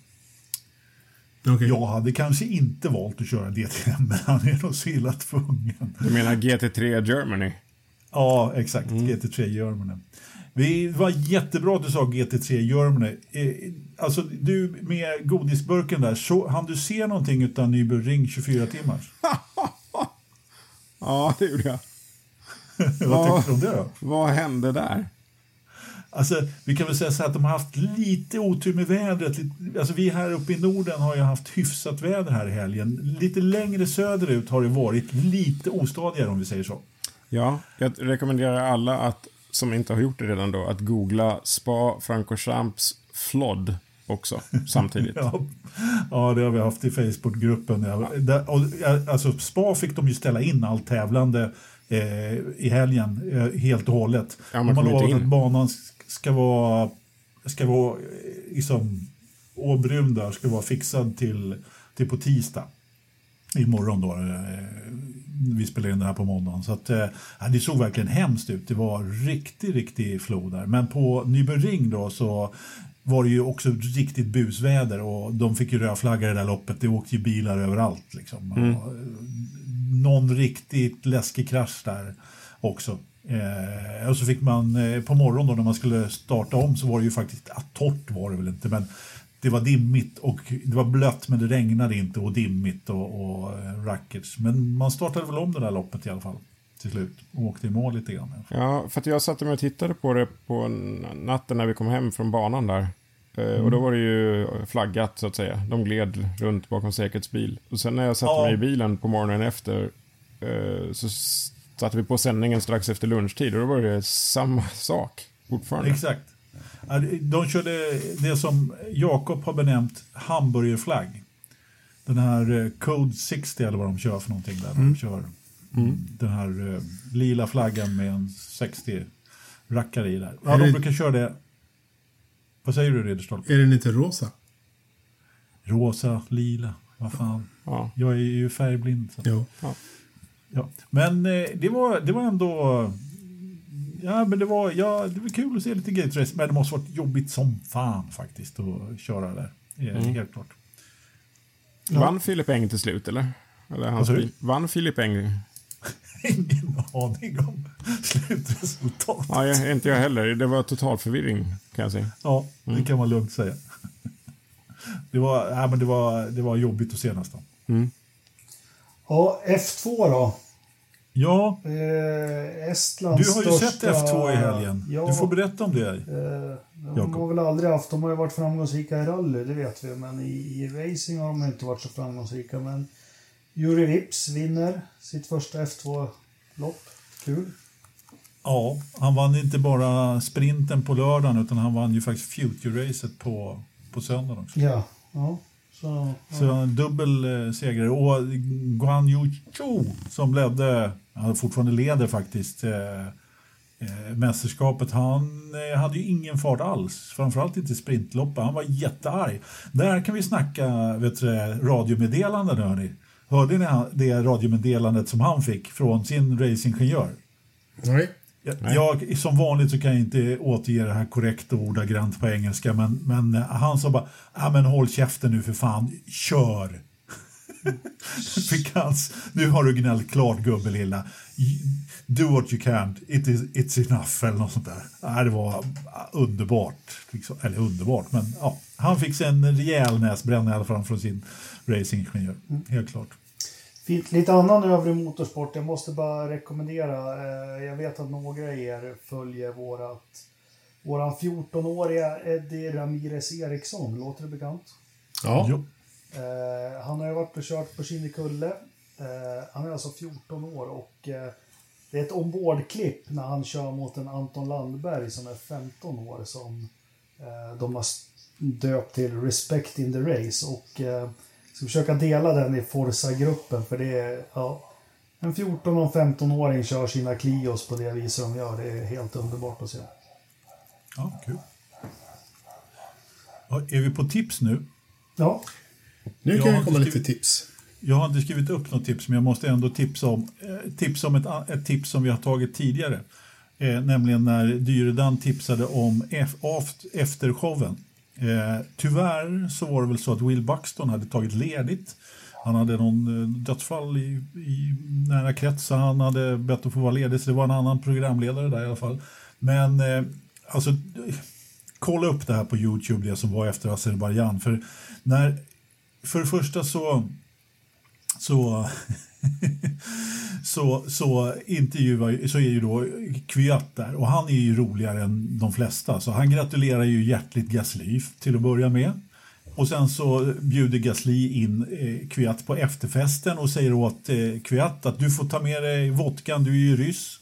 Okej. Jag hade kanske inte valt att köra DTM, men han är nog så illa tvungen. Du menar GT3 Germany? Ja, exakt. GT3 Germany. Det var jättebra att du sa GT3 Germany. Eh, Alltså, du med godisburken där, så, hann du se någonting utan Nürburgring 24 timmars? Ja, det gjorde jag. Vad tyckte du om det då? Vad hände där? Alltså, vi kan väl säga så här att de har haft lite otur med vädret. Alltså, vi här uppe i Norden har ju haft hyfsat väder här i helgen. Lite längre söderut har det varit lite ostadigare om vi säger så. Ja, jag rekommenderar alla att, som inte har gjort det redan då, att googla Spa Francorchamps flood också samtidigt. Ja, ja, det har vi haft i Facebookgruppen. Ja, där, och, ja, alltså, Spa fick de ju ställa in allt tävlande eh, i helgen eh, helt och hållet. Ja, man de har kom inte lovat in. att banan sk- ska vara, ska vara eh, liksom, Åbrun där ska vara fixad till, till på tisdag. Imorgon då. Eh, vi spelar in det här på måndagen. Så att, eh, ja, det såg verkligen hemskt ut. Det var riktigt, riktigt flod där. Men på Nürburgring då så var det ju också riktigt busväder och de fick ju rödflagga i det där loppet. Det åkte ju bilar överallt. Liksom. Och, eh, någon riktigt läskig krasch där också. Eh, och så fick man eh, på morgonen då när man skulle starta om så var det ju faktiskt, ja, torrt var det väl inte men det var dimmigt och det var blött men det regnade inte och dimmigt och, och eh, rackets. Men man startade väl om det där loppet i alla fall till slut och åkte i mål lite grann. Ja, för att jag satte mig och tittade på det på natten när vi kom hem från banan där. Eh, Och då var det ju flaggat så att säga. De gled runt bakom säkerhetsbil. Och sen när jag satte Ja. mig i bilen på morgonen efter eh, så satte vi på sändningen strax efter lunchtid och då var det samma sak fortfarande. Exakt. Ja, De körde det som Jakob har benämnt hamburgerflagg. Den här eh, Code 60 eller vad de kör för någonting där. De kör den här eh, lila flaggan med en 60 rackare i där. Ja, Är de det- brukar köra det. Vad säger du Ridderstolpe? Är den inte rosa? Rosa, lila, vad fan. Ja. Jag är ju färgblind. Så. Jo. Ja. Men eh, det, var, det var ändå... Ja, men det var, ja, det var kul att se lite gate race, men det måste varit jobbigt som fan faktiskt att köra där. Eh, Helt klart. Vann Filip Eng till slut eller? eller hans bil? Vann Filip Eng? Ingen aning om slutresultat. Ja, jag, inte jag heller. Det var total förvirring kan jag säga. Ja, det kan man lugnt säga. Det var, ja, men det var, det var jobbigt att se nästan. Ja, F2 då. Ja, Eh, Estlands du har ju största... sett F2 i helgen. Ja, Du får berätta om det. eh, de har väl aldrig haft... De har ju varit framgångsrika i rally, det vet vi. Men i, i racing har de inte varit så framgångsrika. Men Juri Vips vinner sitt första F2-lopp. Kul. Ja, han vann inte bara sprinten på lördagen utan han vann ju faktiskt Future-racet på, på söndagen också. Ja. ja. Så, Så en dubbel eh, segrare. Och Guan Yu Zhou som ledde, han fortfarande leder faktiskt, eh, eh, mästerskapet. Han eh, hade ju ingen fart alls, framförallt inte i sprintloppet. Han var jättearg. Där kan vi snacka vet du, radiomeddelanden hörni. Hörde ni det radiomeddelandet som han fick från sin racingingenjör? Nej. Jag, som vanligt så kan jag inte återge det här korrekt och ordagrant på engelska men, men han sa bara ah, men håll käften nu för fan, kör. Fick hans, nu har du gnällt klart gubbe lilla. Do what you can, it is, it's enough eller något sånt där. Det var underbart. Liksom. Eller underbart, men ja. Han fick sig en rejäl näsbränna i alla fall från sin racingingenjör. Helt klart. Fint. Lite annan övrig motorsport. Jag måste bara rekommendera. Eh, jag vet att några av er följer vårat, våran 14-åriga Eddie Ramirez Eriksson. Låter det bekant? Ja. Jo. Eh, han har ju varit och kört på Kinnekulle. Eh, han är alltså 14 år och det är ett ombordklipp när han kör mot en Anton Landberg som är 15 år som de har döpt till Respect in the Race. Och ska försöka dela den i Forza-gruppen för det är ja, en 14 och 15-åring kör sina Clios på det viset de gör. Det är helt underbart att se. Ja, kul. Ja, är vi på tips nu? Ja, Nu Jag kan har det komma lite tips. Jag har inte skrivit upp något tips, men jag måste ändå tipsa om, eh, tipsa om ett, ett tips som vi har tagit tidigare. Eh, nämligen när Dyredan tipsade om F, aft, eftershowen Eh, tyvärr så var det väl så att Will Buxton hade tagit ledigt. Han hade någon eh, dödsfall i, i nära kretsar. Han hade bett att få vara ledig, så det var en annan programledare där i alla fall. Men eh, alltså, kolla upp det här på Youtube, det som var efter Azerbajdzjan. För, när, för det första så, så så, så intervjuar så är ju då Kviat där och han är ju roligare än de flesta så han gratulerar ju hjärtligt Gasly till att börja med. Och sen så bjuder Gasly in eh, Kviat på efterfesten och säger åt eh, Kviat att du får ta med dig vodkan, du är ju ryss.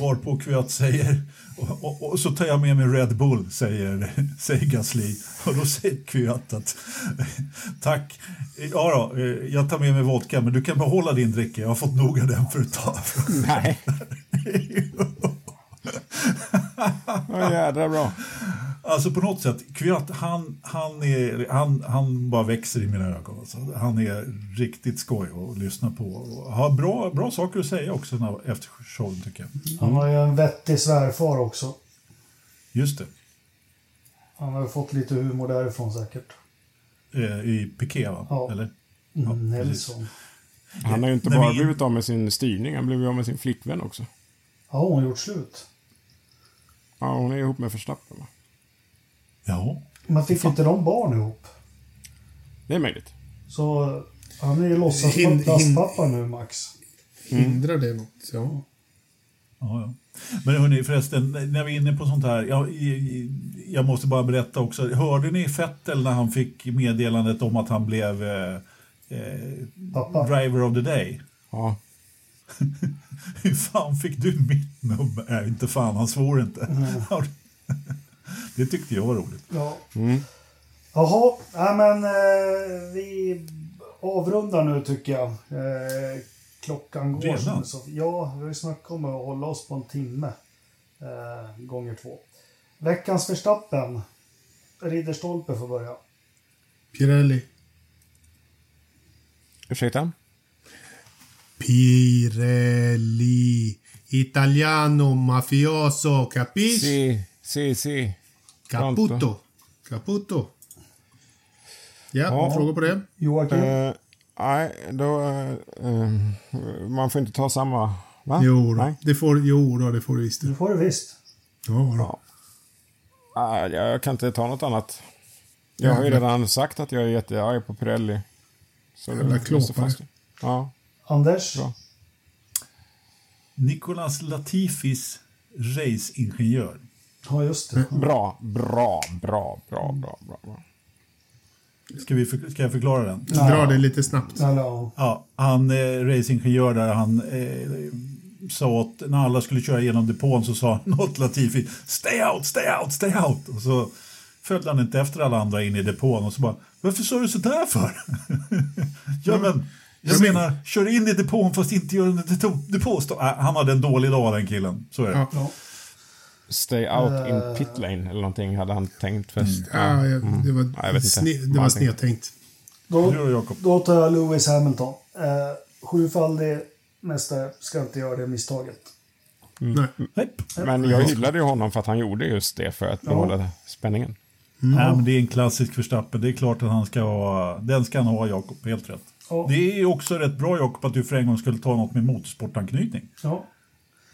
Varpå Kviat säger och, och, och, så tar jag med mig Red Bull, säger, säger Gasly. Och då säger Kviat att tack, ja då, jag tar med mig vodka men du kan behålla din dricka, jag har fått nog av den för ett tag. Nej. Vad jädra bra. Alltså på något sätt, Kviat, han, han, är, han, han bara växer i mina ögon. Alltså. Han är riktigt skoj att lyssna på. Och har bra, bra saker att säga också när, efter showen tycker jag. Mm. Han har ju en vettig svärfar också. Just det. Han har ju fått lite humor därifrån säkert. Eh, I Piqué va? Ja. Eller? Mm, Ja, Nelson. Han har ju inte Nej, bara men- blivit av med sin styrning, han blev ju av med sin flickvän också. Ja, hon har gjort slut. Ja, hon är ihop med Verstappen va? Ja. Men fick inte de barn ihop? Det är möjligt. Så han är ju låtsaspappa nu, Max. Hindrar det något? Ja. Ja, ja. Men hörni, förresten, när vi är inne på sånt här. Jag, jag måste bara berätta också. Hörde ni Fettel när han fick meddelandet om att han blev eh, eh, Pappa. driver of the day? Ja. Hur fan fick du mitt nummer? Nej, inte fan, han svor inte. Det tyckte jag var roligt. Ja. Mm. Jaha, nej men eh, vi avrundar nu tycker jag. Eh, klockan går. Redan? Så, ja, vi har ju snackat om att hålla oss på en timme. Eh, gånger två. Veckans Verstappen. Ridderstolpe får börja. Pirelli. Ursäkta? Pirelli. Italiano mafioso. Capisci? Si, si, si. Caputo. Caputo. Ja, Ja. frågor på det? Joakim? Eh, nej, då... eh, man får inte ta samma... Va? Jo, då. Det får, jo då, det får du visst. du får det visst. Ja, då. Ja. Nej, jag kan inte ta något annat. Jag har ju redan sagt att jag är jättearg på Pirelli. Så det Jävla det klåpare. Ja, Anders? bra. Nicolas Latifis raceingenjör. Ja, just det. Bra, bra, bra, bra, bra, bra. bra. Ska, vi för, ska jag förklara den? Dra det lite snabbt. Eller, ja. Ja, han eh, racingingenjör där, han eh, sa att när alla skulle köra genom depån så sa han åt Latifi Stay out, stay out, stay out! Och så följde han inte efter alla andra in i depån och så bara Varför sa du sådär för? ja men, jag men- menar, kör in i depån fast inte gör en depå, depåstå. Äh, han hade en dålig dag den killen, så är det. Ja. Ja. Stay out Eh. in pit lane eller någonting hade han tänkt först. Ja, jag, det var, Ja, jag sne, det var snedtänkt. Då, då tar jag Lewis Hamilton. Eh, sjufaldig mästare ska inte göra det misstaget. Nej. Nej. Men jag hyllade ju honom för att han gjorde just det för att behålla spänningen. Nej, men det är en klassisk Verstappen. Det är klart att han ska ha, den ska han ha Jakob, helt rätt. Ja. Det är också rätt bra Jakob att du för en gång skulle ta något med motorsportanknytning. Ja.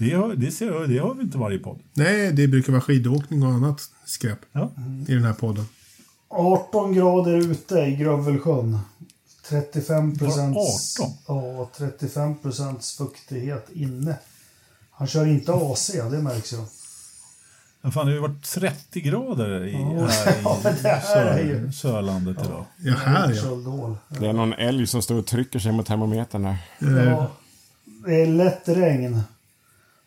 Det har, det, ser, jag- det har vi inte varje podd. Nej, det brukar vara skidåkning och annat skräp Ja. i den här podden. 18 grader ute i Grövelsjön. 35 procent... Var 18? Ja, 35 procents fuktighet inne. Han kör inte AC, det märks ju. Men fan, det har ju varit 30 grader i, Ja. här i Ja, men det här är ju- sör, Sörlandet idag. Ja, här ja. Det är någon älg som står och trycker sig mot termometern där. Ja, det är lätt regn.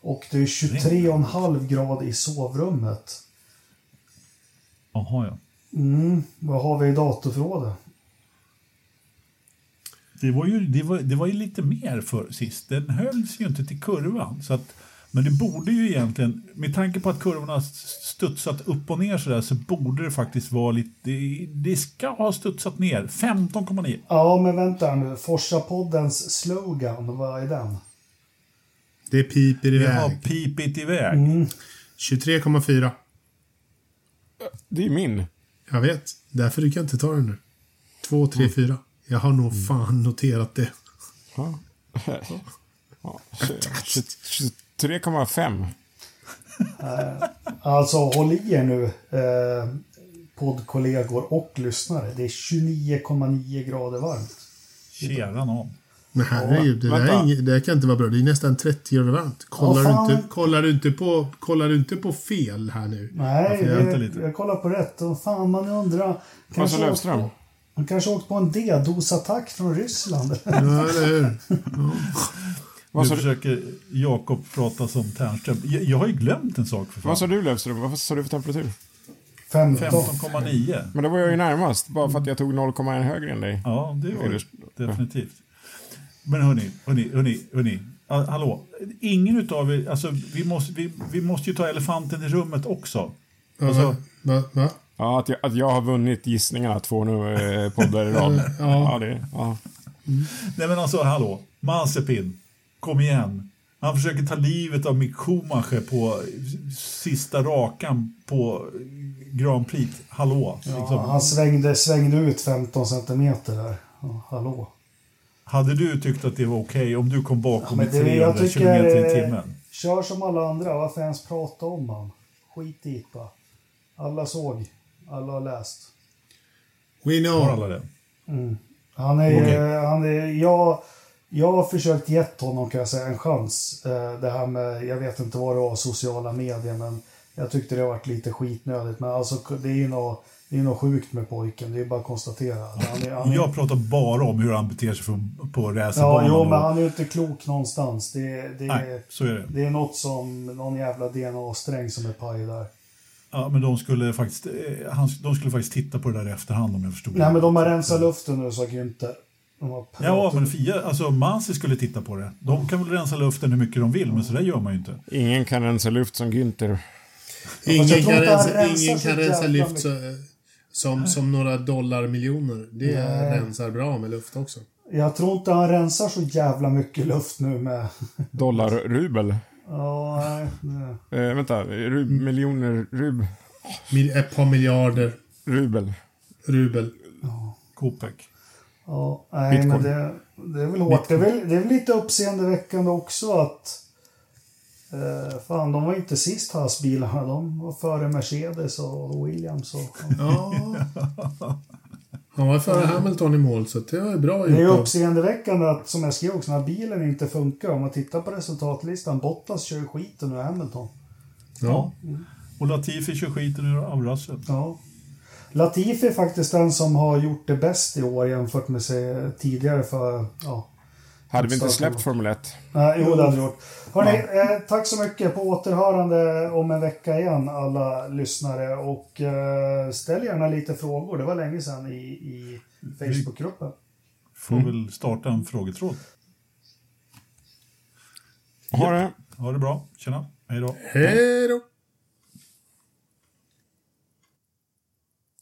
Och det är 23,5 grad i sovrummet. Jaha, ja. Mm, vad har vi i datorförrådet? Det var, ju, det, var, det var ju lite mer för sist. Den hölls ju inte till kurvan. Så att, men det borde ju egentligen, med tanke på att kurvorna har studsat upp och ner sådär, så borde det faktiskt vara lite... Det, det ska ha studsat ner. 15,9. Ja, men vänta nu. Forsa-poddens slogan, vad är den? Det piper Det har iväg. pipit iväg. Mm. 23,4. Det är min. Jag vet. Därför du kan inte ta den nu. Två, tre, fyra. Jag har nog fan noterat det. Ja. Ja, 23,5. Alltså håll i er nu, eh, poddkollegor och lyssnare. Det är 29,9 grader varmt. Tjena nån. Men herregud, det, där inget, det där kan inte vara bra. Det är nästan 30 grader varmt. Kollar, Ja, du, inte, kollar, du, inte på, kollar du inte på fel här nu? Nej, jag jag, lite? jag kollar på rätt. Och fan, man undrar. Kanske åkt Löfström? på- Han kanske åkt på en D-dosattack från Ryssland. Ja, eller hur? Vad Nu du, försöker Jakob prata som Ternström. Jag, jag har ju glömt en sak för fan. vad sa du Löfström? Vad sa du för temperatur? 15. 15,9. Men då var jag ju närmast, bara för att jag tog 0,1 högre än dig. Ja, det var det. Definitivt. Men hörni, hörni, hörni, hörni. Hallå, ingen utav er, alltså vi måste, vi, vi måste ju ta elefanten i rummet också. Ja, Alltså- va, va? Ja, att jag, att jag har vunnit gissningarna två nu, eh, poddar i rad. Ja. Ja, det, ja. Nej men alltså hallå, Mazepin, kom igen. Han försöker ta livet av Mick Schumacher på sista rakan på Grand Prix. Hallå, Ja, liksom. han svängde, svängde ut 15 centimeter där. Ja, hallå. Hade du tyckt att det var okej om du kom bakom men i det- jag 300 tycker, kilometer i timmen? Kör som alla andra. Varför ens prata om han? Skit i det. Alla såg. Alla har läst. We Har know. alla det? Han är, eh, han är, jag, jag har försökt gett honom kan jag säga en chans. Eh, Det här med, jag vet inte vad det var, sociala medier, men jag tyckte det har varit lite skitnödigt. Men alltså det är ju något, det är något sjukt med pojken, det är bara att konstatera. Han är, han är, Jag pratar bara om hur han beter sig på, på ja, racerbanan. jo, och- men han är ju inte klok någonstans. Det, det, Nej, så är det. det är något som, någon jävla DNA-sträng som är paj där. Ja, men de skulle faktiskt, eh, han, de skulle faktiskt titta på det där i efterhand om jag förstod Nej, det. men de har rensat luften nu, sa Günther. Ja, men Fia, alltså Mansi skulle titta på det. De kan väl rensa luften hur mycket de vill, men så där gör man ju inte. Ingen kan rensa luft som Günther. Ingen kan rensa, ingen kan rensa luft så, som, som några dollarmiljoner. Det Nej. rensar bra med luft också. Jag tror inte han rensar så jävla mycket luft nu med... Dollar, rubel. Ja, nej. Eh, vänta, rub, miljoner, rub, Mil, ett par miljarder rubel. rubel. Kopek. Ja, nej, Bitcoin. men det, det är väl hårt. Det är väl, det är väl lite uppseendeväckande också att... Eh, fan, de var inte sist Haas-bilarna. De var före Mercedes och Williams. Och, Ja. Han var före Hamilton i mål, så det var bra det är ju uppseendeväckande att, som jag skrev också, när bilen inte funkar. Om man tittar på resultatlistan, Bottas kör skiten ur Hamilton. Ja. Och Latifi kör skiten ur av Russell. Ja. Latifi är faktiskt den som har gjort det bäst i år jämfört med sig tidigare för... Ja. Hade vi inte släppt. Formel 1? Nej, jo, det hade vi gjort. Hörrni, eh, tack så mycket. På återhörande om en vecka igen, alla lyssnare. Och eh, ställ gärna lite frågor. Det var länge sedan i, i Facebookgruppen. Får väl starta en frågetråd. Ha det. Ha det bra. Tjena. Hej då. Hej då!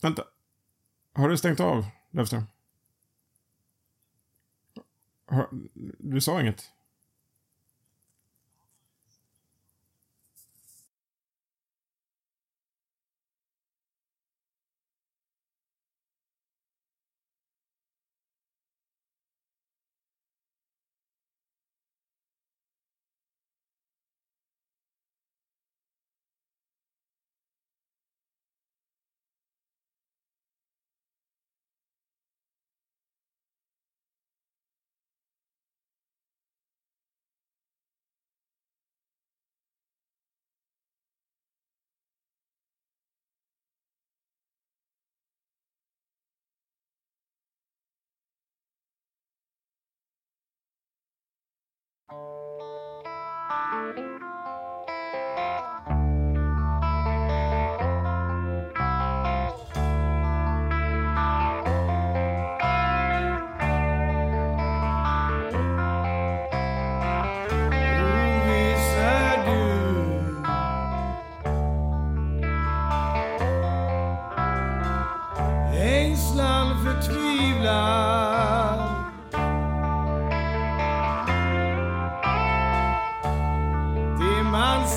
Vänta. Har du stängt av, Löfström? Du sa inget? Música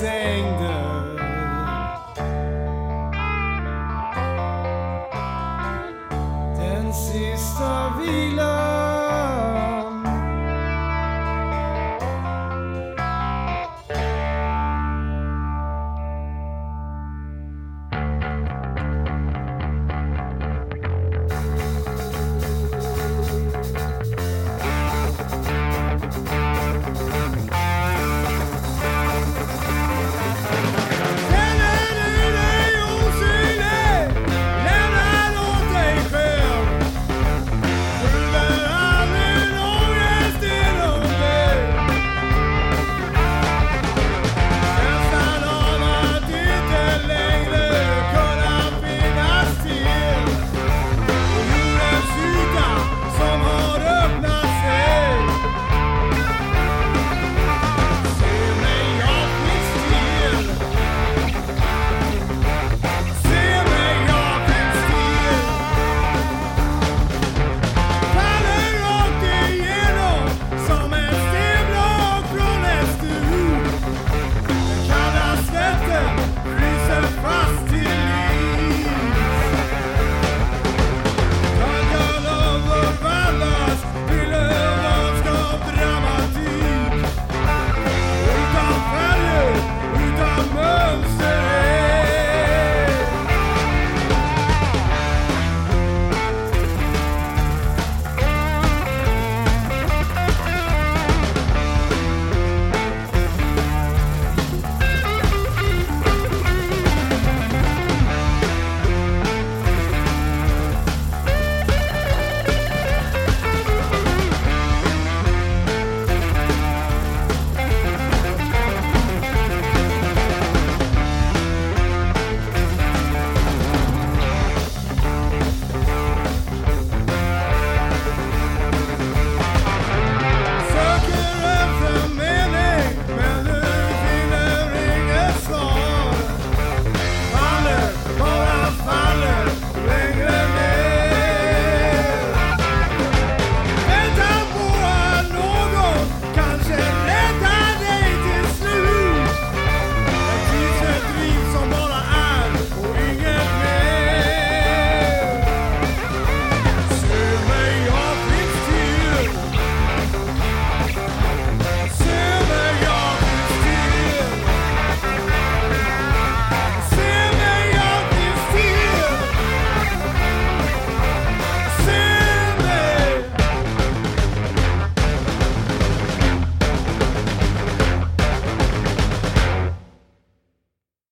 sängdörr. Den sista vilan